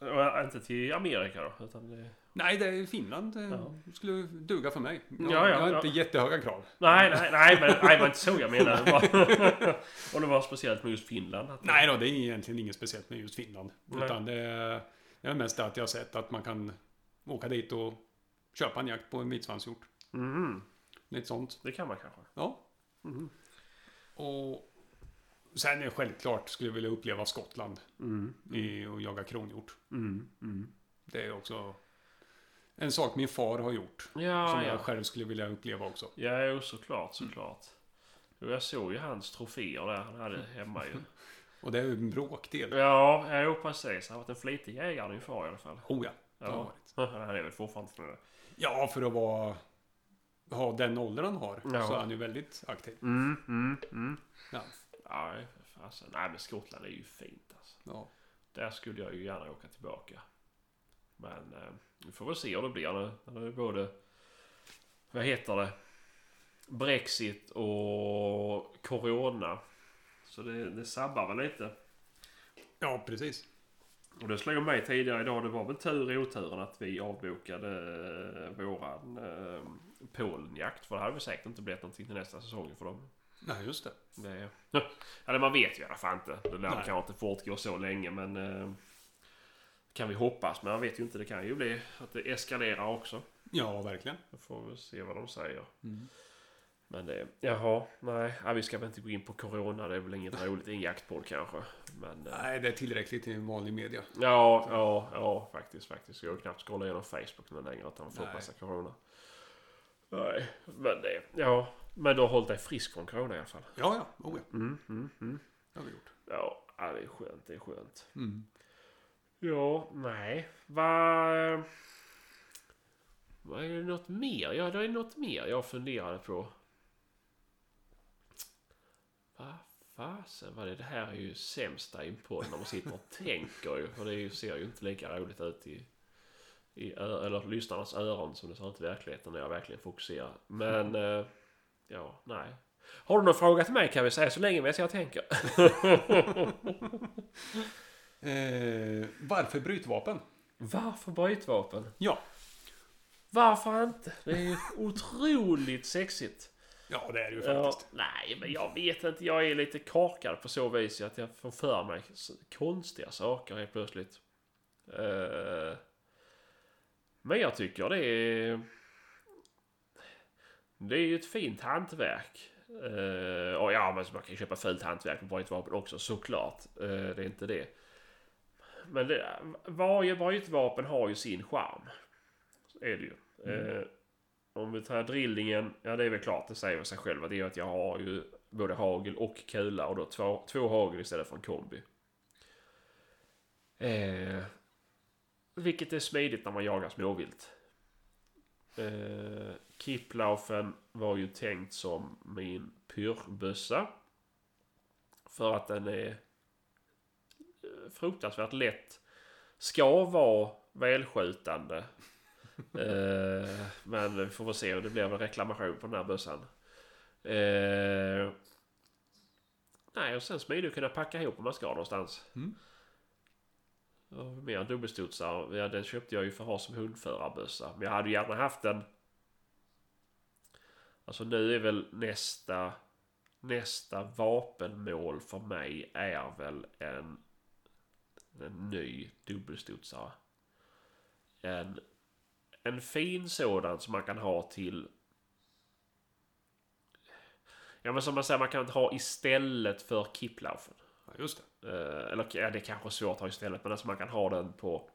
Och Inte till Amerika då? Utan det... Nej, det är Finland. eh, Ja. skulle duga för mig. Jag, Ja, ja, jag har ja. inte jättehöga krav. Nej, nej, nej, men nej, det var inte så jag menade. Det [laughs] Och det var speciellt med just Finland. Att Nej då, det är egentligen inget speciellt med just Finland. Nej. Utan det är, det är mest det att jag har sett att man kan åka dit och köpa en jakt på en vitsvanshjort. Mhm. Lite sånt. Det kan man kanske. Ja. Mhm. Och sen är självklart skulle jag vilja uppleva Skottland Mm. i, och jaga kronhjort. Mm. Mm. Det är också en sak min far har gjort. Ja, som ja. jag själv skulle vilja uppleva också. Ja, jo, såklart, såklart. Jo, jag såg ju hans troféer där han hade hemma ju. [laughs] Och det är ju en bråkdel. Ja, jo, precis. Han har varit en flitig jägare din far i alla fall. Oh ja, det har Ja. varit. Han är väl fortfarande det. Ja, för att vara, ha den åldern han har Ja. så är han ju väldigt aktiv. Mm, mm, mm. Ja. För fasen. Nej, men Skottland är ju fint alltså. Ja. Där skulle jag ju gärna åka tillbaka. Men eh, vi får väl se hur det blir nu. När det är både... Vad heter det? Brexit och Corona. Så det, det sabbar väl lite. ja, precis. Och det slog mig tidigare idag. Det var väl tur i oturen att vi avbokade eh, våran eh, Polenjakt. För det hade väl säkert inte blivit någonting till nästa säsong för dem. Nej, just det. Det, eller [laughs] man vet ju i alla fall inte. Det lär kanske inte fortgå så länge men... Eh, kan vi hoppas. Men man vet ju inte. Det kan ju bli att det eskalerar också. Ja, verkligen. Då får vi se vad de säger. Mm. Men det... Jaha. Nej. Vi ska väl inte gå in på Corona. Det är väl inget [laughs] roligt i en jaktpodd kanske. Men... Eh, Nej, det är tillräckligt i vanlig media. Ja, ja, ja, faktiskt, faktiskt. Jag har knappt scrollat igenom Facebook nu längre utan får Nej. passa corona. Nej, men det, ja. Men du har hållit dig frisk från corona i alla fall. Ja, ja. Oh, ja. Mm, mm, mm. Det har vi gjort. Ja, ja, det är skönt, det är skönt. Mm. Ja, nej. Vad... Vad är det något mer? Ja, det är något mer jag funderade på. Vad fasen var det? Det här är ju sämsta i en podd när man sitter och tänker ju. För det ju, ser ju inte lika roligt ut i, i eller lyssnarnas öron som det ser ut i verkligheten när jag verkligen fokuserar. Men, eh, ja, nej. Har du någon fråga till mig kan vi säga så länge medan jag tänker. [laughs] Eh, varför brytvapen? Varför brytvapen? Ja. Varför inte? Det är ju otroligt sexigt. Ja, det är det ju Ja, faktiskt. nej, men jag vet inte. Jag är lite korkad på så vis att jag får för mig konstiga saker helt plötsligt. Eh, men jag tycker det är... Det är ju ett fint hantverk. Eh, och ja, men man kan ju köpa fult hantverk på brytvapen också såklart. Eh, det är inte det. Men det, varje brytvapen har ju sin charm. Så är det ju. Eh, om vi tar drillingen, ja det är väl klart, det säger väl sig själv. Det är ju att jag har ju både hagel och kula och då två, två hagel istället för en kombi. Eh, vilket är smidigt när man jagar småvilt. Eh, Kiplaufen var ju tänkt som min pyrbössa. För att den är eh, fruktansvärt lätt. Ska vara välskjutande. Eh, men vi får väl se om det blir en reklamation på den här bössan. Eh, nej, och sen smidigt att kunna packa ihop om man ska någonstans. Mm. Ja, mer dubbelstudsar. Ja, den köpte jag ju för att ha som hundförarbössa. Men jag hade ju gärna haft en... Alltså nu är väl nästa... Nästa vapenmål för mig är väl en... En ny dubbelstudsare. En en fin sådan som man kan ha till... Ja men som man säger man kan ha istället för Kiplaufen. Ja, just det. Eh, eller ja, det är kanske svårt att ha istället men alltså man kan ha den på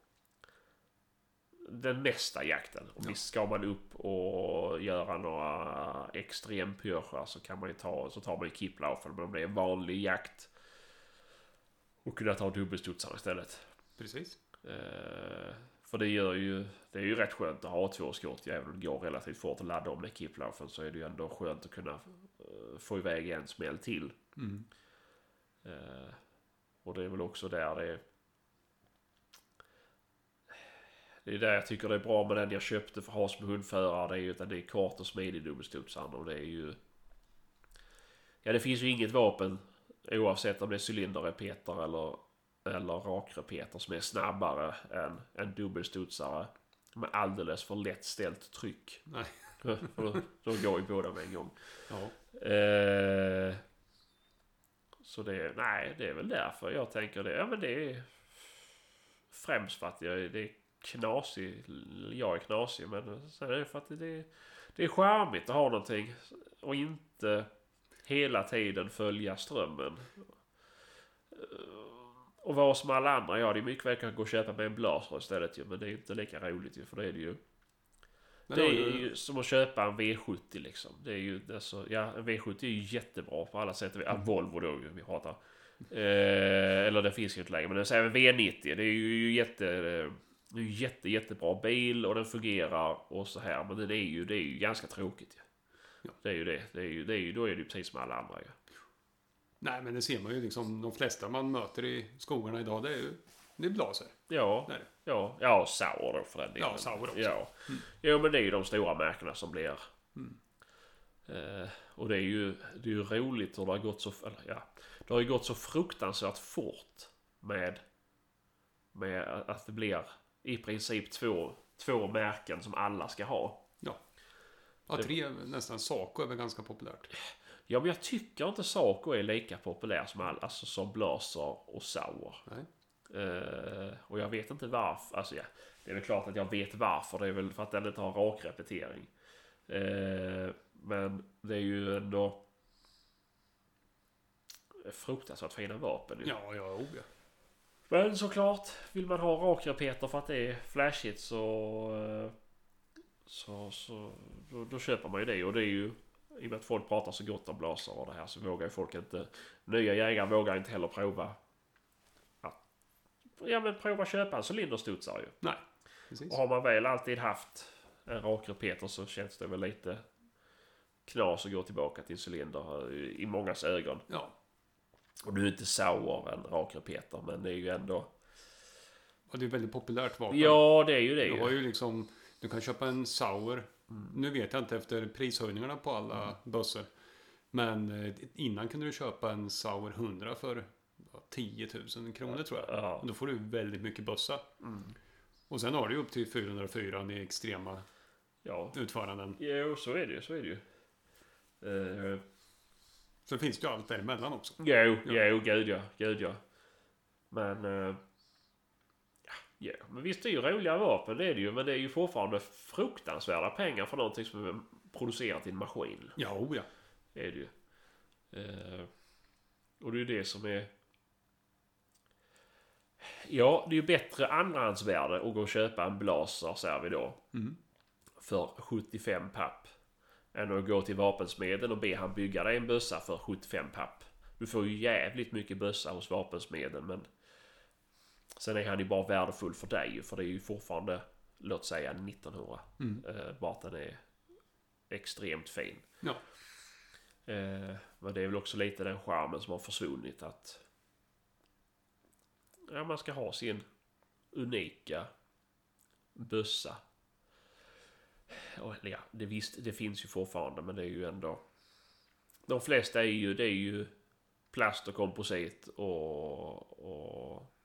den nästa jakten. Och visst ska man upp och göra några extrempyrscher så kan man ju ta, så tar man ju Kiplaufen. Men om det är en vanlig jakt och kunna ta dubbelstudsaren istället. Precis. Eh, för det gör ju, det är ju rätt skönt att ha två skott. Även om det går relativt fort att ladda om med Kiplaufen så är det ju ändå skönt att kunna eh, få iväg en smäll till. Mm. Eh, och det är väl också där det är... Det är där jag tycker det är bra med den jag köpte för att ha som hundförare. Det är ju att den är kort och smidig dubbelstudsaren och det är ju... Ja det finns ju inget vapen oavsett om det är cylinderrepeter eller, eller rakrepeter som är snabbare än en dubbelstudsare. Med alldeles för lätt ställt tryck. Nej. [laughs] De går ju båda med en gång. Ja. Eh, så det, nej, det är väl därför jag tänker det. Ja, men det är främst för att jag, det är knasig. Jag är knasig, men sen är det för att det, det är charmigt att ha någonting och inte hela tiden följa strömmen. Eh, Och vara som alla andra. Ja, det är mycket väl kan gå och köpa med en blaser istället ju, men det är inte lika roligt ju, för det är det ju. Men Det är du- ju som att köpa en V70 liksom. Det är ju alltså, ja en V70 är ju jättebra på alla sätt. Ja, Volvo då ju, vi pratar. Eh, eller det finns ju inte längre. Men den säger V90. Det är ju jätte... eh, Det är ju jätte, jättebra bil och den fungerar och så här. Men det är ju, det är ju ganska tråkigt. Ja. Ja. Det är ju det. det, är ju, det är ju, då är det ju precis som alla andra ju. Nej, men det ser man ju liksom. De flesta man möter i skogarna idag, det är ju det är blaser. Ja, Det är det. ja, ja, Sauer då för den delen. Ja, Sauer också. Ja. Jo, men det är ju de stora märkena som blir... Mm. Eh, och det är ju, det är ju roligt hur det har gått så... Eller, ja, det har ju gått så fruktansvärt fort med... Med att det blir i princip två, två märken som alla ska ha. Ja. Ja, tre nästan. Saco är väl ganska populärt. Ja, men jag tycker inte Saco är lika populär som, all, alltså, som Blaser och Sauer. Nej. Eh, och jag vet inte varför. Alltså ja, det är väl klart att jag vet varför. Det är väl för att den inte har rak repetering. Eh, men det är ju ändå fruktansvärt fina vapen. ju. Ja, ja, oh, ja. Men såklart, vill man ha rakrepeter för att det är flashigt så... eh, Så, så då, då köper man ju det. Och det är ju... I och med att folk pratar så gott om blaser och det här så vågar ju folk inte... Nya jägare vågar inte heller prova... Ja, ja men prova köpa en cylinderstudsare ju. Nej, precis. Och har man väl alltid haft en rak repeter så känns det väl lite knas att gå tillbaka till cylinder eh, i mångas ögon. Ja. Och nu är inte Sauer en rak repeter, men det är ju ändå... Och det är väldigt populärt vapen. Ja, det är ju det Du har ju. ju liksom, du kan köpa en Sauer. Nu vet jag inte efter prishöjningarna på alla bössor. Men eh, innan kunde du köpa en Sauer 100 för ja, 10 000 kronor tror jag. Ja. Och då får du väldigt mycket bössa. Mm. Och sen har du upp till 404 i extrema Ja. utföranden. Jo, så är det ju. Så är det ju. Uh, Så finns det ju allt däremellan också. jo, Ja. jo, gud ja. Gud ja. Men... eh, ja, ja, men visst det är ju roliga vapen, det är det ju. Men det är ju fortfarande fruktansvärda pengar för någonting som är producerat i en maskin. Ja, oh ja. är det ju. Eh, och det är ju det som är... Ja, det är ju bättre andrahandsvärde att gå och köpa en blaser, säger vi då. Mm. För 75 papp. Än att gå till vapensmeden och be han bygga dig en bössa för 75 papp. Du får ju jävligt mycket bössa hos vapensmeden men... Sen är han ju bara värdefull för dig för det är ju fortfarande, låt säga 1900. Mm. Eh, bara att den är extremt fin. Ja. Eh, men det är väl också lite den charmen som har försvunnit att ja, man ska ha sin unika bössa. Och, ja, det, visst, det finns ju fortfarande men det är ju ändå de flesta är ju, det är ju plast och komposit och, och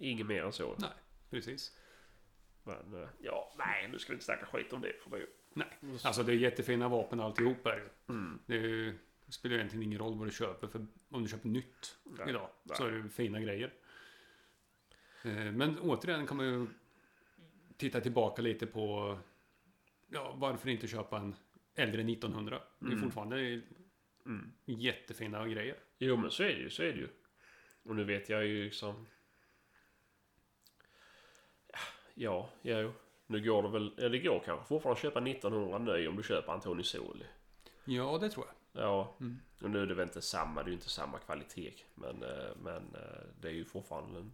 inget mer än så. Nej, precis. Men eh, ja, nej nu ska vi inte snacka skit om det. För det Nej, alltså det är jättefina vapen alltihop är det ju. mm, Det, ju- det spelar egentligen ingen roll vad du köper. För om du köper nytt Nej, idag nej. så är det fina grejer. Eh, Men återigen kan man ju titta tillbaka lite på ja, varför inte köpa en äldre 1900. Det är Mm. fortfarande mm. jättefina grejer. Jo men så är det ju, så är det ju. Och nu vet jag ju liksom... Ja, jo. Nu går det väl, eller det går kanske fortfarande att köpa 1900 ny om du köper Antoni Soli. Ja, det tror jag. Ja, Mm. och nu är det väl inte samma, det är ju inte samma kvalitet. Men, eh, men eh, det är ju fortfarande en...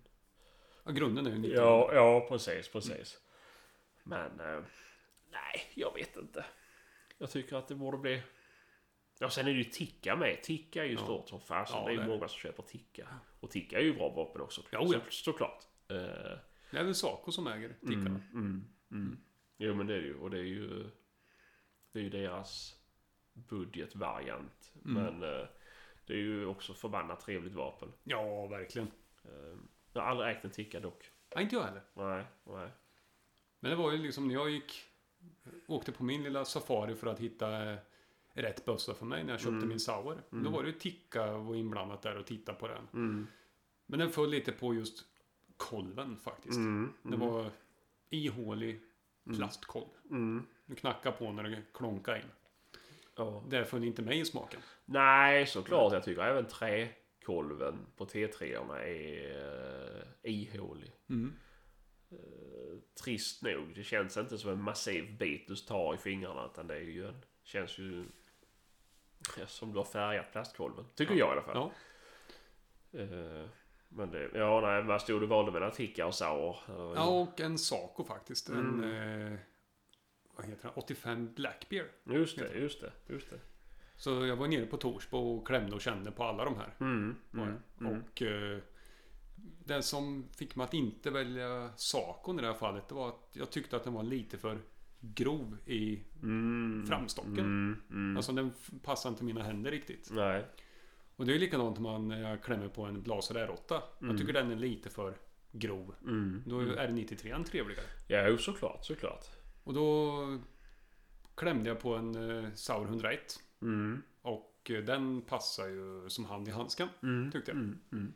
Ja, grunden är ju 1900. Ja, ja precis, precis. Men, eh, nej, jag vet inte. Jag tycker att det borde bli... Ja, sen är det ju Ticka med. Ticka är ju Ja. stort som fasen. Ja, det är ju många som köper Ticka. Och Ticka är ju bra vapen också. Ja, oh ja. Så, såklart. Eh, Det är väl Saco som äger tickarna. mm, mm, mm. Jo, men det är ju. Och det är ju... Det är ju deras budgetvariant. Mm. Men eh, det är ju också förbannat trevligt vapen. Ja, verkligen. Eh, jag har aldrig ägt en Ticka dock. Ja, inte jag heller. Nej, nej. Men det var ju liksom när jag gick... Åkte på min lilla safari för att hitta eh, rätt bössa för mig när jag köpte Mm. min Sauer. Mm. Då var det ju Ticka var inblandat där och titta på den. Mm. Men den föll lite på just kolven faktiskt. Mm. Det var ihålig Mm. plastkolv. Mm. Du knackade på när det klonkade in. Ja. Det föll inte mig i smaken. Nej, såklart. Jag tycker även träkolven på T3 är uh, ihålig. Mm. Eh, trist nog. Det känns inte som en massiv bit du tar i fingrarna. Utan det är ju en, känns ju ja, som du har färgat plastkolven. Tycker jag i alla fall. Ja. Eh, men det, ja nej, vad stod du valde mellan Ticka och Sauer? Ja, och en Saco faktiskt. En... Mm. Eh, vad heter den? 85 Blackbeer. Just det, just det, just det. Så jag var nere på Torsbo och klämde och kände på alla de här. Mm, mm, mm. Och eh, det som fick mig att inte välja Sacon i det här fallet, det var att jag tyckte att den var lite för grov i Mm, framstocken. Alltså den passar inte mina händer riktigt. nej. Och det är likadant om man jag klämmer på en R8. Mm. Jag tycker den är lite för grov. Mm, Då mm. är R93 trevligare. Ja, jo, såklart, såklart. Och då klämde jag på en eh, Sauer 101. Mm, Och eh, den passar ju som hand i handsken. mm, Tyckte jag. Mm, mm.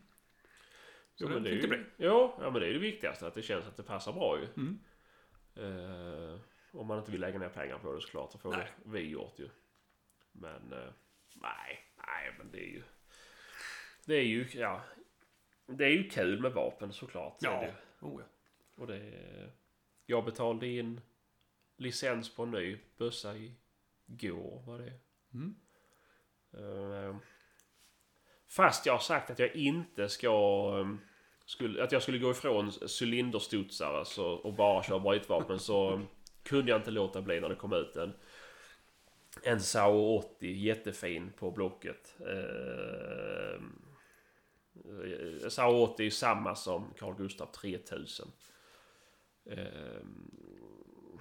Så Jo, den men det är ju, det bli. ja, ja, men det är det viktigaste. Att det känns att det passar bra ju. Eh, om man inte vill lägga ner pengar på det såklart. Så får Nej. det vi gjort ju. Men eh, nej, nej men det är ju... Det är ju, ja. Det är ju kul med vapen såklart. Ja. Det. Oh, ja. Och det... Jag betalade in licens på en ny bössa igår, var det. Mm. Eh, fast jag har sagt att jag inte ska... Ehm, skulle, att jag skulle gå ifrån cylinderstudsare så, och bara köra brytvapen så kunde jag inte låta bli när det kom ut en. En Sao 80, jättefin på Blocket. Uh, Eh, SA-80 är ju samma som Carl Gustaf 3000. Ehm,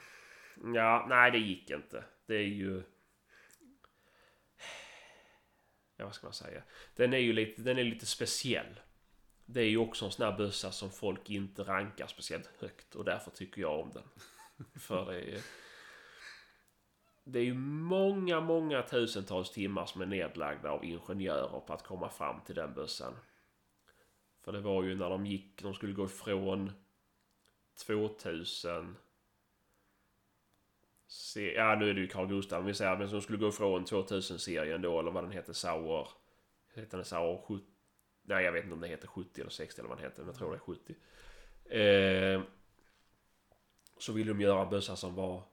ja, nej det gick inte. Det är ju... Ja, vad ska man säga? Den är ju lite, den är lite speciell. Det är ju också en sån här bössa som folk inte rankar speciellt högt och därför tycker jag om den. [laughs] För det är ju... Det är ju många, många tusentals timmar som är nedlagda av ingenjörer på att komma fram till den bössan. För det var ju när de gick, de skulle gå ifrån 2000 Se, ja nu är det ju Carl Gustaf, vi säger men som skulle gå ifrån 2000-serien då eller vad den heter, Sauer. Heter den Sauer 70? Nej jag vet inte om det heter 70 eller 60 eller vad den heter, men jag tror det är 70. Eh, så ville de göra en bössa som var...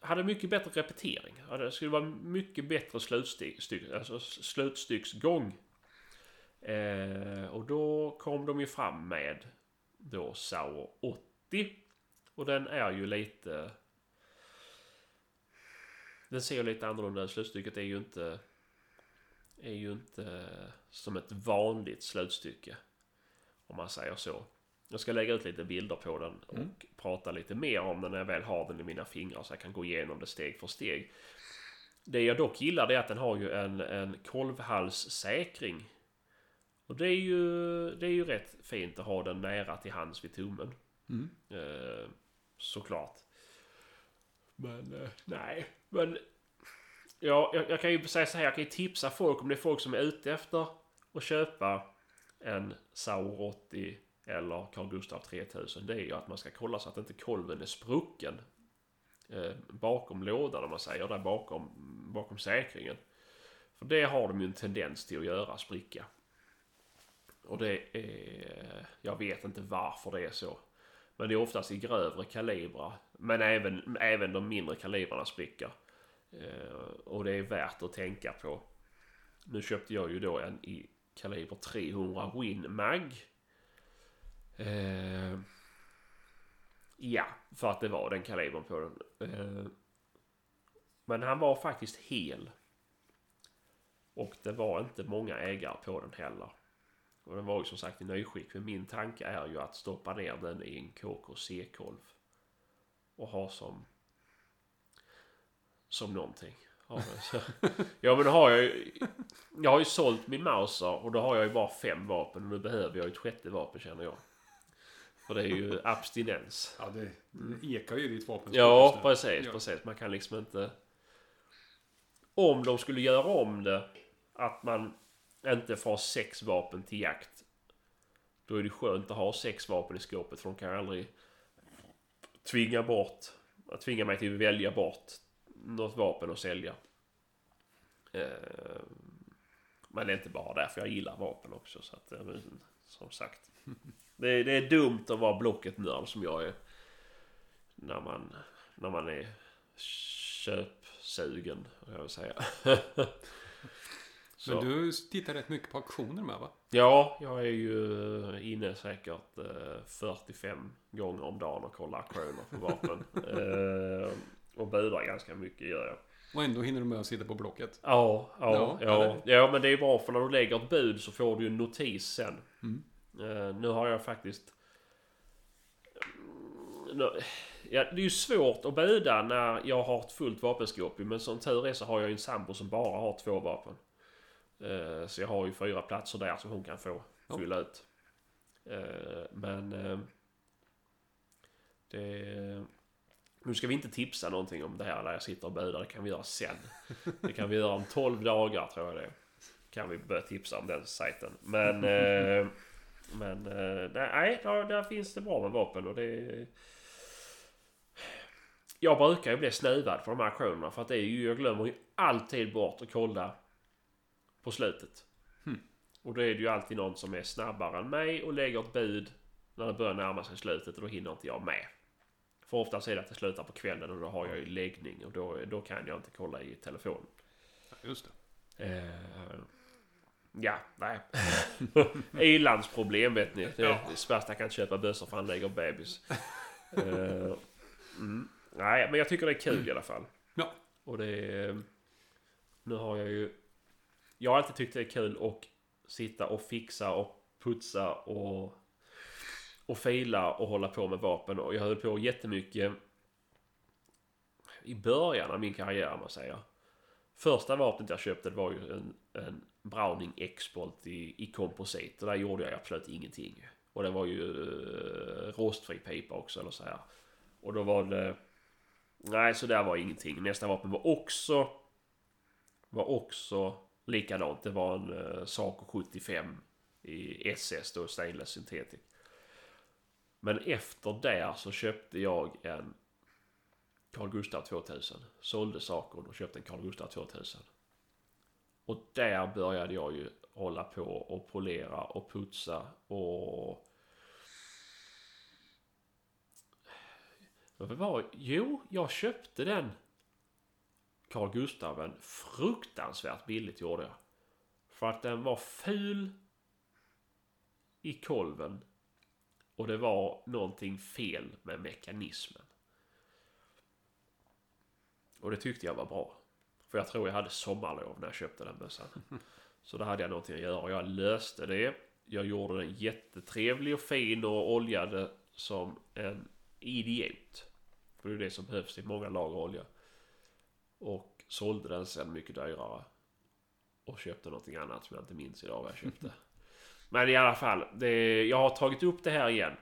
Hade mycket bättre repetering. Det skulle vara mycket bättre slutstyck, alltså slutstycksgång. Eh, och då kom de ju fram med då Sauer 80. Och den är ju lite... Den ser ju lite annorlunda ut. Slutstycket är ju inte... Är ju inte som ett vanligt slutstycke. Om man säger så. Jag ska lägga ut lite bilder på den och mm. prata lite mer om den när jag väl har den i mina fingrar så jag kan gå igenom det steg för steg. Det jag dock gillar är att den har ju en, en kolvhalssäkring. Och det är, ju, det är ju rätt fint att ha den nära till hands vid tummen. Mm. Eh, såklart. Men eh, nej, men ja, jag, jag, kan ju säga så här, jag kan ju tipsa folk om det är folk som är ute efter att köpa en Sauer 80 eller Carl Gustaf 3000 det är ju att man ska kolla så att inte kolven är sprucken eh, bakom lådan om man säger, där bakom, bakom säkringen. För det har de ju en tendens till att göra, spricka. Och det är, jag vet inte varför det är så. Men det är oftast i grövre kalibrar. Men även, även de mindre kalibrarna spricker. Eh, och det är värt att tänka på. Nu köpte jag ju då en i kaliber 300 Win Mag. Eh, ja, för att det var den kalibern på den. Eh, men han var faktiskt hel. Och det var inte många ägare på den heller. Och den var ju som sagt i nyskick. Men min tanke är ju att stoppa ner den i en KKC-kolv. Och ha som... Som någonting. [laughs] Ja men då har jag ju... Jag har ju sålt min Mauser och då har jag ju bara fem vapen. Och nu behöver jag ju ett sjätte vapen känner jag. För det är ju abstinens. Ja, det, det ekar ju ditt vapen. Ja, precis, ja. precis. Man kan liksom inte... Om de skulle göra om det, att man inte får ha sex vapen till jakt. Då är det skönt att ha sex vapen i skåpet, för de kan aldrig tvinga bort, tvinga mig till att välja bort något vapen att sälja. Eh, men det är inte bara därför jag gillar vapen också. Så att, eh, som sagt. Det, det är dumt att vara Blocket-nörd som jag är. När man, när man är köpsugen, jag vill säga. [laughs] Men du tittar rätt mycket på auktioner med va? Ja, jag är ju inne säkert 45 gånger om dagen och kollar auktioner på vapen. [laughs] Eh, och budar ganska mycket gör jag. Och ändå hinner du med att sitta på Blocket? Ja, ja, ja. Ja, ja men det är bra för när du lägger ett bud så får du en notis sen. Mm. Uh, nu har jag faktiskt... Uh, ja, det är ju svårt att buda när jag har ett fullt vapenskåp Men som tur är så har jag en sambo som bara har två vapen. Uh, så jag har ju fyra platser där som hon kan få fylla ja. ut. men... det... Nu ska vi inte tipsa någonting om det här där jag sitter och budar. Det kan vi göra sen. [laughs] Det kan vi göra om 12 dagar tror jag det Kan vi börja tipsa om den sajten. Men... Eh, men eh, nej, där, där finns det bra med vapen och det... Jag brukar ju bli snuvad på de här aktionerna för att det är ju, jag glömmer ju alltid bort att kolla på slutet. Hmm. Och då är det ju alltid någon som är snabbare än mig och lägger ett bud när det börjar närma sig slutet och då hinner inte jag med. För oftast är det att det slutar på kvällen och då har jag ju läggning och då, då kan jag inte kolla i telefonen. Just det. Eh, ja, nej. [laughs] Ilandsproblem vet ni. Det är ja. kan köpa bössor för han lägger bebis. Eh, mm. Nej, men jag tycker det är kul i alla fall. Ja. Och det är... Nu har jag ju... Jag har alltid tyckt det är kul att sitta och fixa och putsa och... Och fila och hålla på med vapen. Och jag höll på jättemycket... I början av min karriär, om man säger. Första vapnet jag köpte var ju en, en Browning X-Bolt i, i komposit. Och där gjorde jag absolut ingenting. Och det var ju uh, rostfri pipa också, eller så här. Och då var det... Nej, så där var ingenting. Nästa vapen var också... Var också likadant. Det var en uh, Saco 75 i SS då, Stainless Synthetic. Men efter det så köpte jag en Carl Gustaf 2000. Sålde Sacon och köpte en Carl Gustaf 2000. Och där började jag ju hålla på och polera och putsa och... Vad var Jo, jag köpte den Carl Gustaven fruktansvärt billigt gjorde jag. För att den var ful i kolven. Och det var någonting fel med mekanismen. Och det tyckte jag var bra. För jag tror jag hade sommarlov när jag köpte den bössan. [laughs] Så då hade jag någonting att göra. Jag löste det. Jag gjorde den jättetrevlig och fin och oljade som en idiot. För det är det som behövs i många lager olja. Och sålde den sen mycket dyrare. Och köpte någonting annat som jag inte minns idag vad jag köpte. [laughs] Men i alla fall, det, jag har tagit upp det här igen.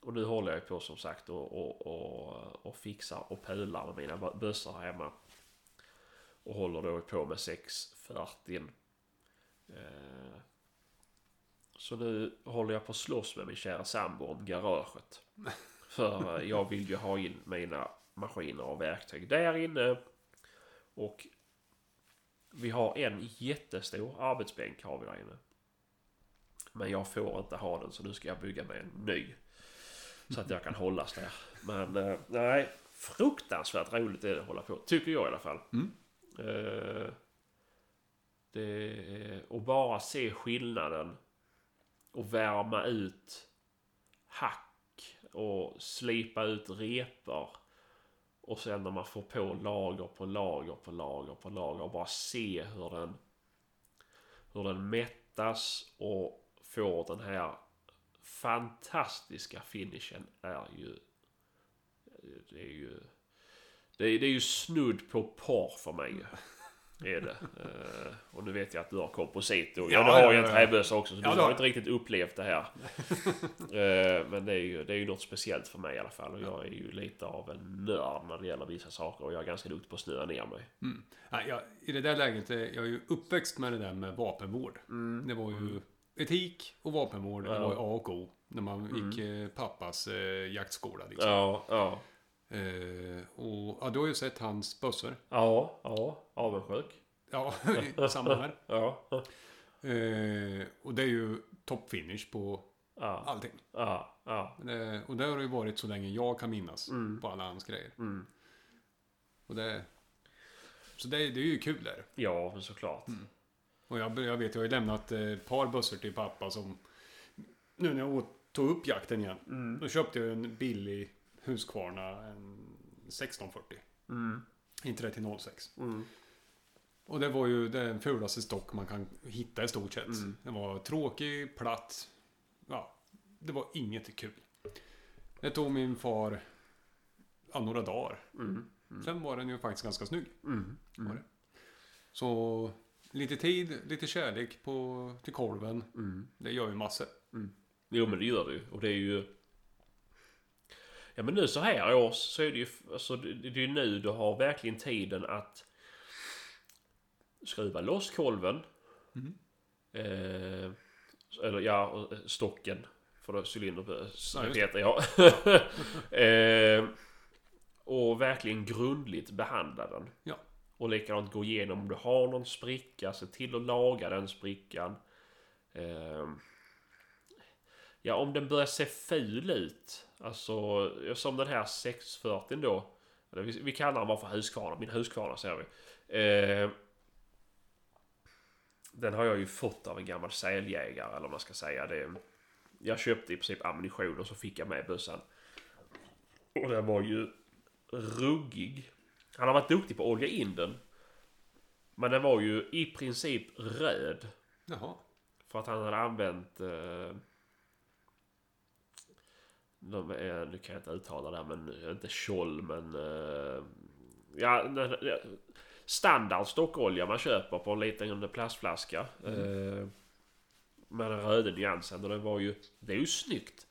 Och nu håller jag på som sagt och, och, och, och fixar och pular med mina bössor här hemma. Och håller då på med 640. Eh, så nu håller jag på att slåss med min kära sambo om garaget. [laughs] För jag vill ju ha in mina maskiner och verktyg där inne. Och vi har en jättestor arbetsbänk har vi där inne. Men jag får inte ha den så nu ska jag bygga mig en ny. Så att jag kan hållas där. Men eh, nej, fruktansvärt roligt är det att hålla på. Tycker jag i alla fall. Mm. Eh, det, och bara se skillnaden. Och värma ut hack och slipa ut repor. Och sen när man får på lager på lager på lager på lager och bara se hur den hur den mättas och får den här fantastiska finishen är ju det är ju det är, det är ju snudd på porr för mig. Är det. Uh, och nu vet jag att du har komposit. Och ja, ja, du har ju en träbössa också. Så ja, du har inte riktigt upplevt det här. uh, [laughs] men det är, ju, det är ju något speciellt för mig i alla fall. Och jag är ju lite av en nörd när det gäller vissa saker. Och jag är ganska duktig på att snöa ner mig. Mm. Ja, jag, I det där läget, eh, jag är ju uppväxt med det där med vapenvård. Mm. Det var ju mm. etik och vapenvård. Det var A och O. När man gick mm. pappas eh, jaktskola liksom. Ja, ja. Eh, och ja, du har ju sett hans bössor. Ja, ja. Avundsjuk. Ja, [laughs] samma här. [laughs] ja. Eh, och det är ju toppfinish på ja. allting. Ja, ja. Eh, och det har det ju varit så länge jag kan minnas mm. på alla hans grejer. Mm. Och det... Så det, det är ju kul där. Ja, men såklart. Mm. Och jag, jag vet, jag har ju lämnat ett par bössor till pappa som... Nu när jag tog upp jakten igen. Mm. Då köpte jag en billig Husqvarna en 1640. Mm. Inte 3006. Mm. Och det var ju den fulaste stock man kan hitta i stort sett. Mm. Den var tråkig, platt. Ja, det var inget kul. Det tog min far ja, några dagar. Mm. Mm. Sen var den ju faktiskt ganska snygg. Mm. Var det. Så lite tid, lite kärlek på, till kolven. Mm. Det gör ju massor. Mm. Jo men det gör det ju. Och det är ju... Ja men nu så här års så är det ju... Alltså det är ju nu du har verkligen tiden att skruva loss kolven. Mm. Eh, eller ja, stocken. För då cylinder heter jag. [laughs] eh, och verkligen grundligt behandla den. Ja. Och likadant gå igenom om du har någon spricka. Se till att laga den sprickan. Eh, ja, om den börjar se ful ut. Alltså som den här 640 då. Vi, vi kallar den bara för Husqvarna. Min Husqvarna säger vi. Eh, den har jag ju fått av en gammal säljägare eller vad man ska säga. Det, jag köpte i princip ammunition och så fick jag med bössan. Och den var ju ruggig. Han har varit duktig på att olja in den. Men den var ju i princip röd. Jaha. För att han hade använt... Eh, de, eh, nu kan jag inte uttala det här, men inte Scholl men... Eh, ja, standard stockolja man köper på en liten plastflaska. Eh, med den röda nyansen. Och den var ju... Det är ju snyggt.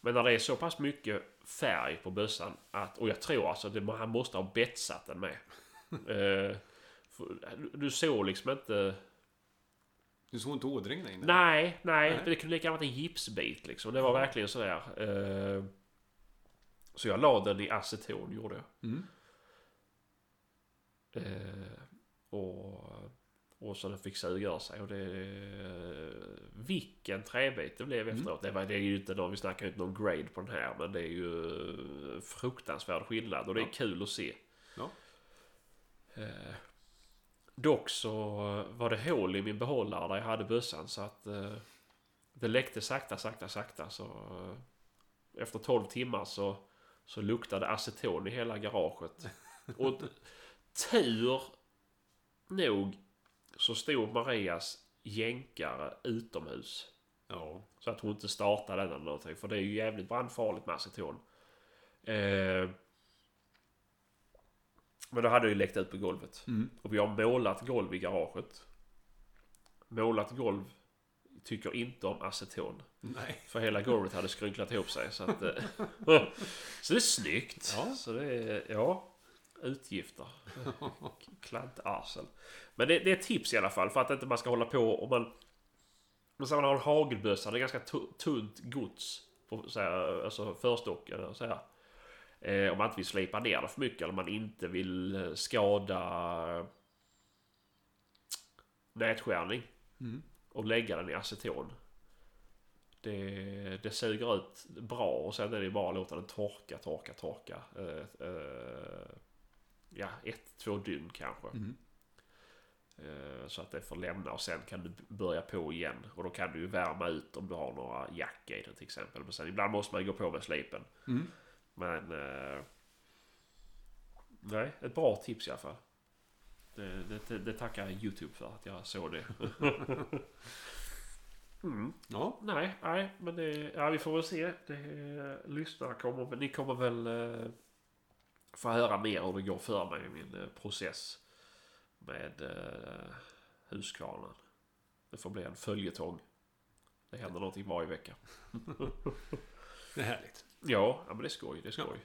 Men när det är så pass mycket färg på bössan att... Och jag tror alltså att han måste ha betsat den med. [laughs] eh, för- du såg liksom inte... Du såg inte ådringen inne? Nej, nej, Nej. Det kunde lika gärna varit en gipsbit liksom. Det var verkligen sådär. Eh, så jag la den i aceton, gjorde jag. Mm. Eh, och, och så den fick suga ur sig. Och det... Vilken träbit det blev efteråt. Det, var, det är ju inte någon, vi snackar ju inte någon grade på den här. Men det är ju fruktansvärd skillnad. Och det är Ja. kul att se. Ja. Eh, dock så var det hål i min behållare där jag hade bössan. Så att eh, det läckte sakta, sakta, sakta. Så eh, efter 12 timmar så, så luktade aceton i hela garaget. [laughs] Och tur nog så stod Marias jänkare utomhus. Ja. Så att hon inte startade den eller någonting. För det är ju jävligt brandfarligt med aceton. Eh, men då hade det ju läckt ut på golvet. Mm. Och vi har målat golv i garaget. Målat golv tycker inte om aceton. Nej. För hela golvet hade skrynklat ihop sig. Så, att, eh, [laughs] så det är snyggt. Ja. Så det är, ja, utgifter. Klantarsel. Men det, det är tips i alla fall. För att inte man ska hålla på om man... Men man har en hagelbössa, det är ganska tu- tunt gods. På så här, alltså förstocken så här. Eh, om man inte vill slipa ner det för mycket eller man inte vill eh, skada nätskärning. Mm. Och lägga den i aceton. Det, det suger ut bra och sen är det bara att låta den torka, torka, torka. Eh, eh, ja, ett, två dygn kanske. Mm. Eh, så att det får lämna och sen kan du börja på igen. Och då kan du ju värma ut om du har några jack i den till exempel. Men sen ibland måste man ju gå på med slipen. Mm. Men... Eh, nej, ett bra tips i alla fall. Det, det, det tackar jag YouTube för att jag såg det. [laughs] mm. Ja. Nej, nej, men det, ja, vi får väl se. Det, lyssnarna kommer väl- ni kommer väl eh, få höra mer hur det går för mig i min eh, process med eh, Huskvarnen. Det får bli en följetong. Det händer någonting varje vecka. [laughs] Det är härligt. Ja, ja men det är skoj. Det är skoj.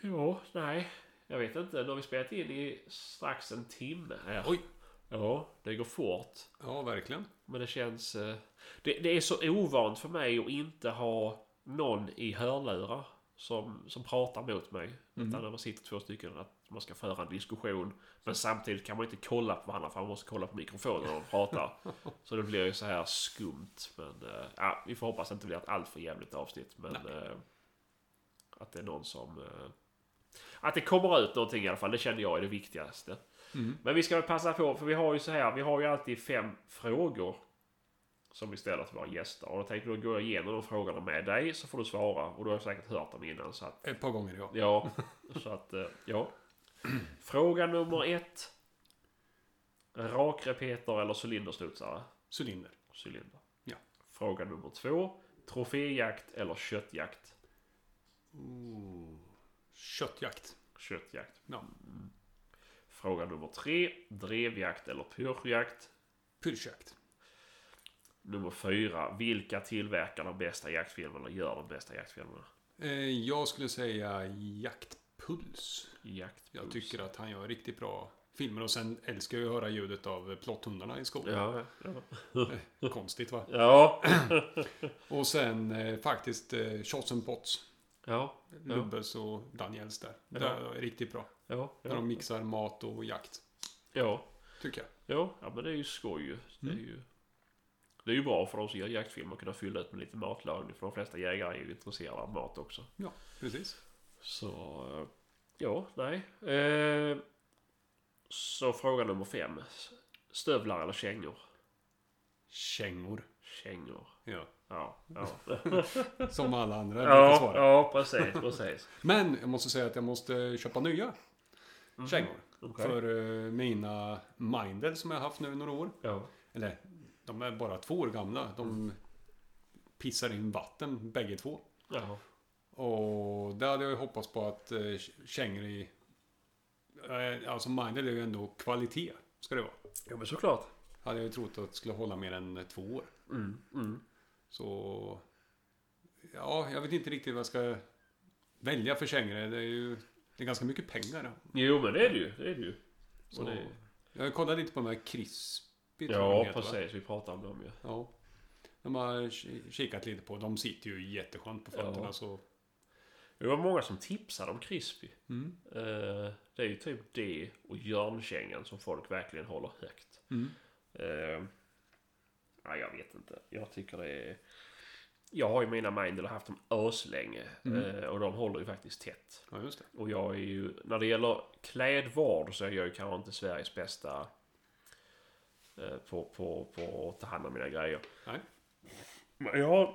Ja, nej. Jag vet inte. Nu har vi spelat in i strax en timme här. Oj. Ja, det går fort. Ja, verkligen. Men det känns... eh, Det, det är så ovant för mig att inte ha någon i hörlurar som, som pratar mot mig. Mm. Utan när man sitter två stycken att man ska föra en diskussion. Men samtidigt kan man inte kolla på varandra för man måste kolla på mikrofonen när de pratar. [laughs] så det blir ju så här skumt. Men eh, ja, vi får hoppas att det inte blir ett alltför jävligt avsnitt. Men eh, att det är någon som... eh, att det kommer ut någonting i alla fall. Det känner jag är det viktigaste. Mm. Men vi ska väl passa på, för vi har ju så här, vi har ju alltid fem frågor som till våra gäster. Och då tänkte jag gå igenom de frågorna med dig så får du svara. Och du har säkert hört dem innan. Så att, Ett par gånger ja. ja, [laughs] så att, eh, ja. Fråga nummer ett. Rakrepeter eller cylinderstudsare? Cylinder. Cylinder. Ja. Fråga nummer två. Troféjakt eller köttjakt? Ooh. Köttjakt. Köttjakt. Ja. Fråga nummer tre. Drevjakt eller pyrschjakt? Pyrschjakt. Nummer fyra. Vilka tillverkar de bästa jaktfilmerna? Gör de bästa jaktfilmerna? Eh, jag skulle säga Jaktpuls. Jakt. Jag tycker att han gör riktigt bra filmer. Och sen älskar jag att höra ljudet av plotthundarna i skogen. Ja, ja. Konstigt va? Ja. [clears throat] Och sen eh, faktiskt eh, Shots and Pots. Ja. Ja. Lubbes och Daniels där. Ja. Det är riktigt bra. Ja. När de mixar mat och jakt. Ja. Tycker jag. Ja. ja, men det är ju skoj ju. Det är Mm. ju... Det är ju bra för de som gör jaktfilmer att kunna fylla ut med lite matlagning. För de flesta jägare är ju intresserade av mat också. Ja, precis. Så... eh, Ja, nej. Eh, så fråga nummer fem. Stövlar eller kängor? Kängor. Kängor. Ja. Ja. Ja. [laughs] Som alla andra ja, svara. ja precis, precis. Men jag måste säga att jag måste köpa nya. kängor. Okej. För eh, mina Mindel som jag har haft nu i några år. Ja. Eller, de är bara två år gamla. De pissar in vatten bägge två. Jaha. Och där hade jag ju hoppats på att eh, kängor i... Eh, alltså Mindel är ju ändå kvalitet. Ska det vara. Ja men såklart. Hade jag ju trott att det skulle hålla mer än eh, två år. Mm. Mm. Så... Ja, jag vet inte riktigt vad jag ska välja för kängor. Det är ju... Det är ganska mycket pengar. Jo men det är det ju. Det är det ju. Så, det... Jag kollade lite på de här jag Ja heter, va? precis. Vi pratade om dem ju. Ja. De har ki- kikat lite på. De sitter ju jätteskönt på fötterna Ja. så... Det var många som tipsade om Crispy. Mm. Eh, det är ju typ det och Jörnkängan som folk verkligen håller högt. Mm. Eh, ja, jag vet inte. Jag tycker det är... Jag har ju mina Mindel haft dem öslänge. Mm. Eh, och de håller ju faktiskt tätt. Ja, just det. Och jag är ju... När det gäller klädvård så är jag ju kanske inte Sveriges bästa på, på, på att ta hand om mina grejer. Nej. Jag har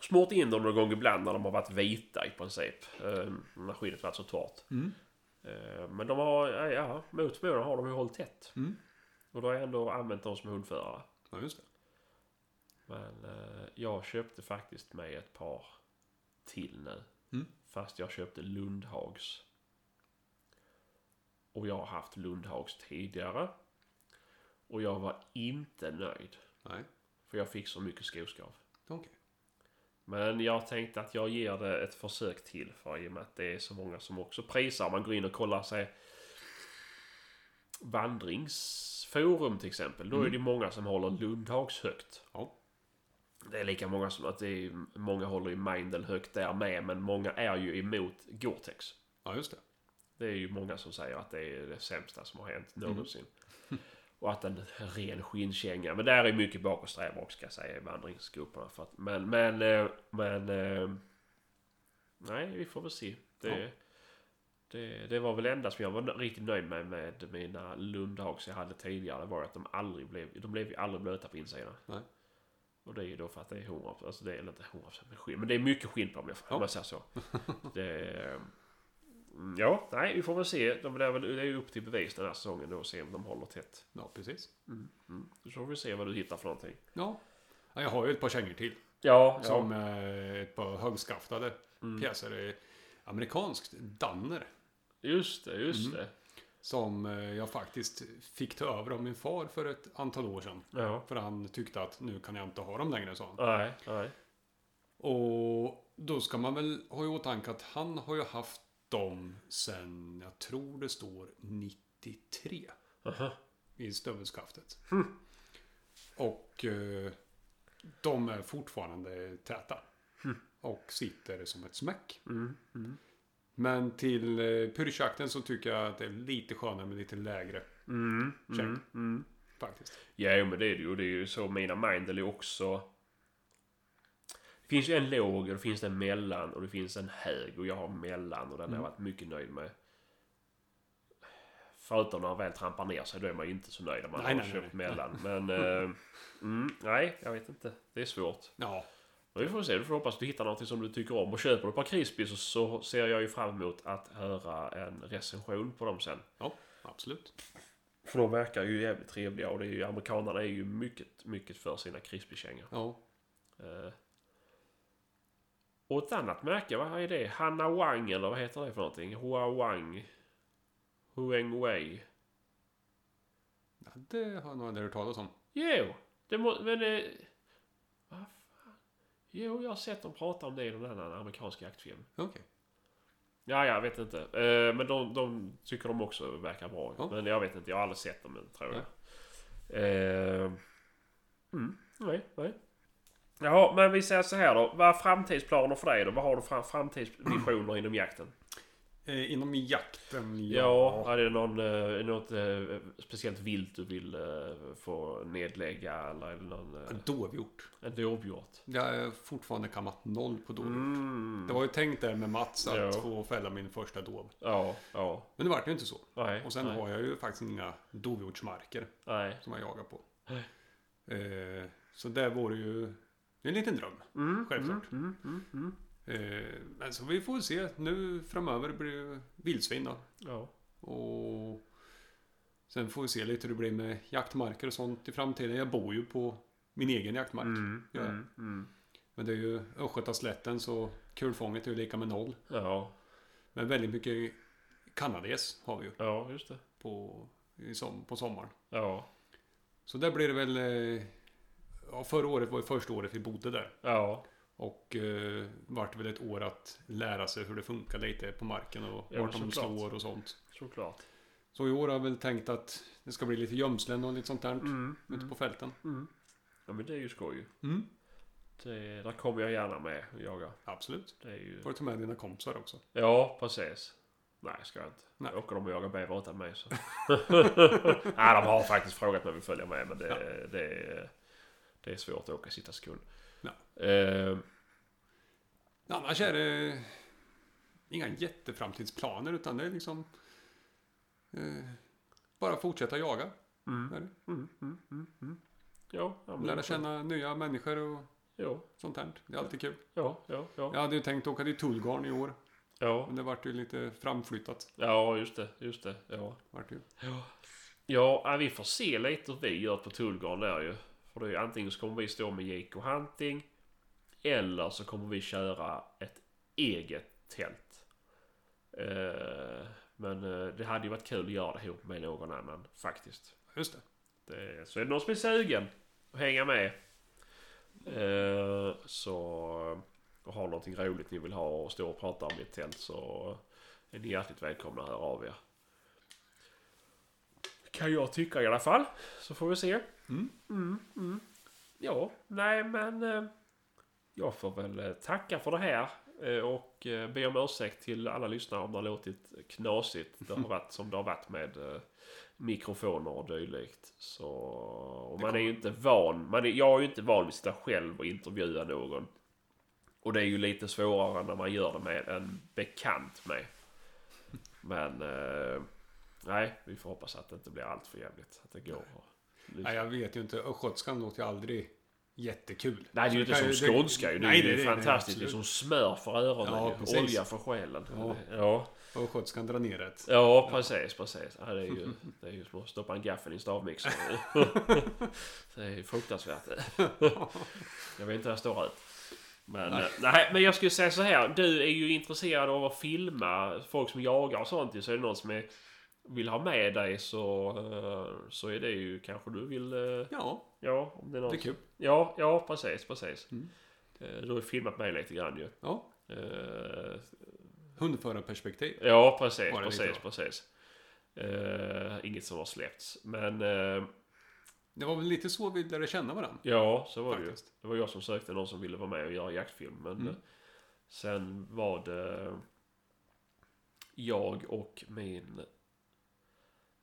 smort in dem någon gång ibland när de har varit vita i princip. Eh, när skyddet varit så torrt. Mm. Eh, men de har, ja, mot förmodan har de ju hållit tätt. Mm. Och då har jag ändå använt dem som hundförare. Ja, just det. Men eh, jag köpte faktiskt mig ett par till nu. Mm. Fast jag köpte Lundhags. Och jag har haft Lundhags tidigare. Och jag var inte nöjd. Nej. För jag fick så mycket skoskav. Okej. Men jag tänkte att jag ger det ett försök till. För i och med att det är så många som också prisar. Man går in och kollar sig vandringsforum till exempel. Då är Mm. det många som håller Lundhags högt. Ja. Det är lika många som att det är, många håller ju Mindel högt där med. Men många är ju emot Gore-Tex. Ja, just det. Det är ju många som säger att det är det sämsta som har hänt Mm. Och att en ren skinnkänga. Men där är mycket bakåtsträvare också ska jag säga i vandringsgrupperna. För att, men, men, eh, men... eh, Nej, vi får väl se. Det, Ja. det, det var väl enda som jag var riktigt nöjd med med mina Lundhags jag hade tidigare. var att de aldrig blev... De blev ju aldrig blöta på insidan. Nej. Och det är ju då för att det är 100 alltså det är inte 100 med skinn. Men det är mycket skinn på dem om jag säger så. [laughs] det mm, ja, nej vi får väl se. De, det, är väl, det är ju upp till bevis den här säsongen då och se om de håller tätt. Ja, precis. Mm. Så får vi se vad du hittar för någonting. Ja. ja. Jag har ju ett par kängor till. Ja, Som ja. eh, ett par högskaftade Mm. pjäser. Amerikanskt Danner. Just det, just Mm. det. Som eh, jag faktiskt fick ta över av min far för ett antal år sedan. Ja. För han tyckte att nu kan jag inte ha dem längre, sa han. Nej, nej. Och då ska man väl ha i åtanke att han har ju haft dem sen, jag tror det står 93 Aha. i stövelskaftet. Hm. Och eh, de är fortfarande täta. Hm. Och sitter som ett smäck. Mm. Mm. Men till eh, pyrschjakten så tycker jag att det är lite skönare med lite lägre Mm. Check. Mm. Mm. faktiskt. Ja, men det är det ju. Det är ju så mina Mindel är också... Finns ju en låg och det finns en mellan och det finns en hög och jag har mellan och den har Mm. jag varit mycket nöjd med. Förutom när han väl trampar ner sig, då är man ju inte så nöjd om man Nej, har nej, köpt nej. mellan. [laughs] Men... eh, mm, nej, jag vet inte. Det är svårt. Ja, Men vi får se. Du får hoppas att du hittar något som du tycker om. Och köper du ett par Crispy så, så ser jag ju fram emot att höra en recension på dem sen. ja absolut. För de verkar ju jävligt trevliga och det är ju, amerikanerna är ju mycket, mycket för sina crispy-kängor. Ja, Eh. Och ett annat märke, vad är det? Hanna Wang eller vad heter det för någonting? Hua Wang? Hueng Wei? Ja, det har jag nog aldrig hört talas om. Jo! Det må, men... Eh, vad fan? Jo, jag har sett dem prata om det i någon annan amerikansk jaktfilm. Okej. Ja, jag vet inte. Eh, men de, de tycker de också verkar bra. Ja. Men jag vet inte, jag har aldrig sett dem tror jag. Eh, mm, nej, nej. Jaha, men vi säger så här då. Vad är framtidsplaner för dig då? Vad har du för framtidsvisioner inom jakten? Eh, inom jakten, Ja, är det någon, eh, något eh, speciellt vilt du vill eh, få nedlägga eller är det någon eh, Dovhjort. en dovhjort? Jag har fortfarande kammat noll på dovhjort. Mm. Det var ju tänkt där med Mats att Ja. få fälla min första dov. Ja, ja. Men det vart ju inte så. Nej, Och sen nej, har jag ju faktiskt inga dovhjortsmarker nej. som jag jagar på. Eh, så det vore ju det är en liten dröm. Mm, Självklart. Mm, mm, mm, mm. Eh, men så vi får se. Nu framöver blir det vildsvin då. Ja. Och sen får vi se lite hur det blir med jaktmarker och sånt i framtiden. Jag bor ju på min egen jaktmark. Mm, Ja. mm, mm. Men det är ju Östgötaslätten så kulfånget är ju lika med noll. Ja, Men väldigt mycket kanades har vi ju ja, just det. på, som, på sommaren. Ja, Så där blir det väl... eh, Ja, förra året var ju första året vi bodde där. ja, Och eh, vart väl ett år att lära sig hur det funkar lite på marken och Ja, vart de slår och sånt. såklart. Så i år har jag väl tänkt att det ska bli lite gömslen och lite sånt där Mm, ute på fälten. mm. Ja, men det är ju skoj. Mm. Det, där kommer jag gärna med och jaga. Absolut. Det är ju... Får du ta med dina kompisar också. Ja, precis. Nej, ska jag inte. Nej. Åker de och jagar bäver utan mig så... [laughs] Nej, de har faktiskt frågat mig om vi följer med men det, Ja. det, det är svårt att åka sista sekund. Ja. Eh, Annars är det inga jätteframtidsplaner utan det är liksom eh, bara fortsätta jaga. mm, mm, mm, mm, mm. Ja, Lära känna nya människor och Ja, sånt här. Det är alltid kul. ja, ja, ja. Jag hade ju tänkt åka till Tullgarn i år. Ja, Men det vart ju lite framflyttat. ja just det, just det. Ja. Vart ju. Ja, ja vi får se lite hur vi gör på Tullgarn där ju. För det är antingen så kommer vi stå med Jake Hunting. Eller så kommer vi köra ett eget tält. Eh, men eh, det hade ju varit kul att göra det ihop med någon annan faktiskt. Just det. Det, så är det någon som är sugen att hänga med. Eh, så och har någonting roligt ni vill ha och stå och prata om i ett tält så är ni hjärtligt välkomna att höra av er. Kan jag tycka i alla fall. Så får vi se. Mm. Mm, mm. Ja, nej men eh, jag får väl eh, tacka för det här eh, och be om ursäkt till alla lyssnare om det har låtit knasigt. Det har [laughs] varit som det har varit med eh, mikrofoner och dylikt. Så och man är ju inte van. Man är, jag är ju inte van vid att sitta själv och intervjua någon. Och det är ju lite svårare när man gör det med en bekant med. Men eh, nej, vi får hoppas att det inte blir allt för jävligt. Att det går. lyssna. Nej, jag vet ju inte. Östgötskan låter ju aldrig jättekul. Nej, det är ju inte kan som ju- det- skånska ju. Det Nej, ju det är fantastiskt. Det är som smör för öronen. Ja, ju. precis. Olja för själen. Ja. Ja, Östgötskan drar ner ett. ja precis, precis. Ja, det, är ju, det är ju som att stoppa en gaffel i en stavmixer. [laughs] det är ju fruktansvärt. [laughs] Jag vet inte hur jag står ut. Men, nej. nej, men jag skulle säga så här. Du är ju intresserad av att filma folk som jagar och sånt. ju. Så är det någon som är, vill ha med dig så, eh, så är det ju kanske du vill... eh, Ja, Ja, om det är någon det är kul. Ja, ja precis, precis. Mm. Eh, Du har ju filmat mig lite grann ju. Ja, Eh, hundförarperspektiv. Ja, precis, precis, precis. Eh, inget som har släppts. Men eh, Det var väl lite så vi lärde känna varandra. ja, så var det ju. Faktiskt. Det var jag som sökte någon som ville vara med och göra jaktfilm. Men Mm. sen var det jag och min...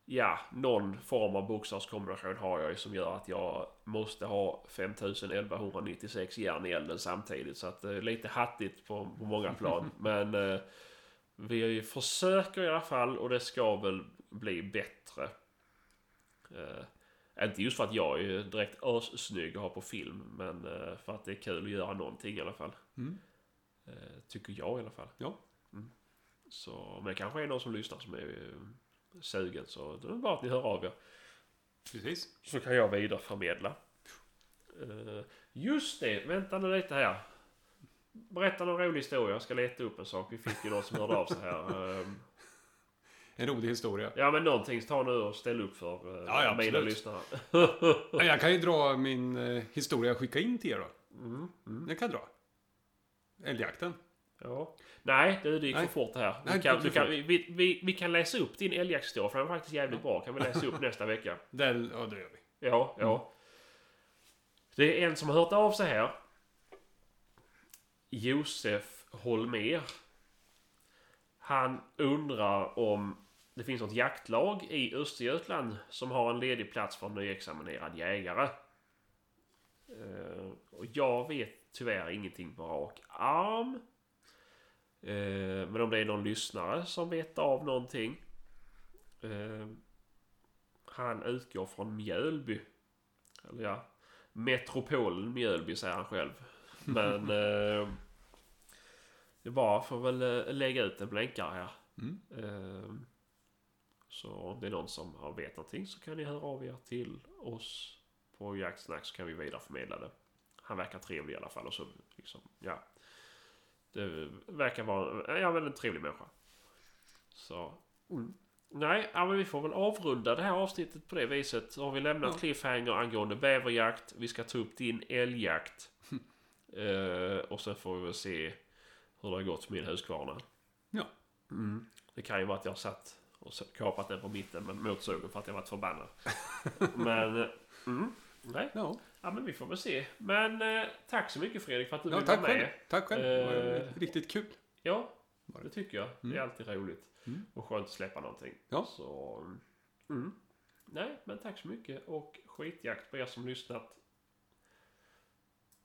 Ja, någon form av bokstavskombination har jag ju som gör att jag måste ha 5196 järn i elden samtidigt. Så att det är lite hattigt på, på många plan. [laughs] Men eh, vi försöker i alla fall och det ska väl bli bättre. Eh, inte just för att jag är direkt assnygg att ha på film. Men eh, för att det är kul att göra någonting i alla fall. Mm. Eh, tycker jag i alla fall. Ja. Mm. Så, men det kanske är någon som lyssnar som är sugen. Så det är bara att ni hör av er. Precis. Så kan jag vidareförmedla. Eh, just det, vänta nu lite här. Berätta någon rolig historia. Jag ska leta upp en sak. Vi fick ju någon som hörde av sig här. Eh, En rolig historia. Ja men någonting. Ta nu och ställ upp för eh, Ja, ja, mina lyssnare. Ja, Jag kan ju dra min eh, historia jag skickade in till er då. Mm, mm. Det kan jag dra. Älgjakten. Ja. Nej, det, det gick Nej. för fort det här. Nej, Vi kan, du kan, vi, vi, vi kan läsa upp din älgjaktshistoria för den är faktiskt jävligt bra. Kan vi läsa upp nästa vecka. [laughs] Den, ja, det gör vi. Ja, ja. Det är en som har hört av sig här. Josef Holmer. Han undrar om det finns något jaktlag i Östergötland som har en ledig plats för en nyexaminerad jägare. Eh, och jag vet tyvärr ingenting på rak arm. Eh, men om det är någon lyssnare som vet av någonting. Eh, han utgår från Mjölby. Eller ja, metropolen Mjölby säger han själv. Men [laughs] eh, det bara får väl eh, lägga ut en blänkare här. Mm. Eh, Så om det är någon som har vet någonting så kan ni höra av er till oss på Jaktsnack så kan vi vidareförmedla det. Han verkar trevlig i alla fall och så liksom, ja. Det verkar vara, ja men en trevlig människa. Så. Mm. Nej, ja, men vi får väl avrunda det här avsnittet på det viset. Så har vi lämnat Ja. cliffhanger angående bäverjakt. Vi ska ta upp din älgjakt. Eh, och sen får vi väl se hur det har gått med min huskvarna. Ja. Mm. Det kan ju vara att jag satt och kapat den på mitten med motorsågen för att jag varit förbannad. [laughs] men, eh, mm, nej. Ja, Ja, men vi får väl se. Men eh, tack så mycket Fredrik för att du ja ville vara med. själv. Tack själv. Det var Eh, riktigt kul. Ja, det tycker jag. Det är Mm. alltid roligt. Mm. Och skönt att släppa någonting. Ja. Så, mm. Nej, men tack så mycket och skitjakt på er som lyssnat.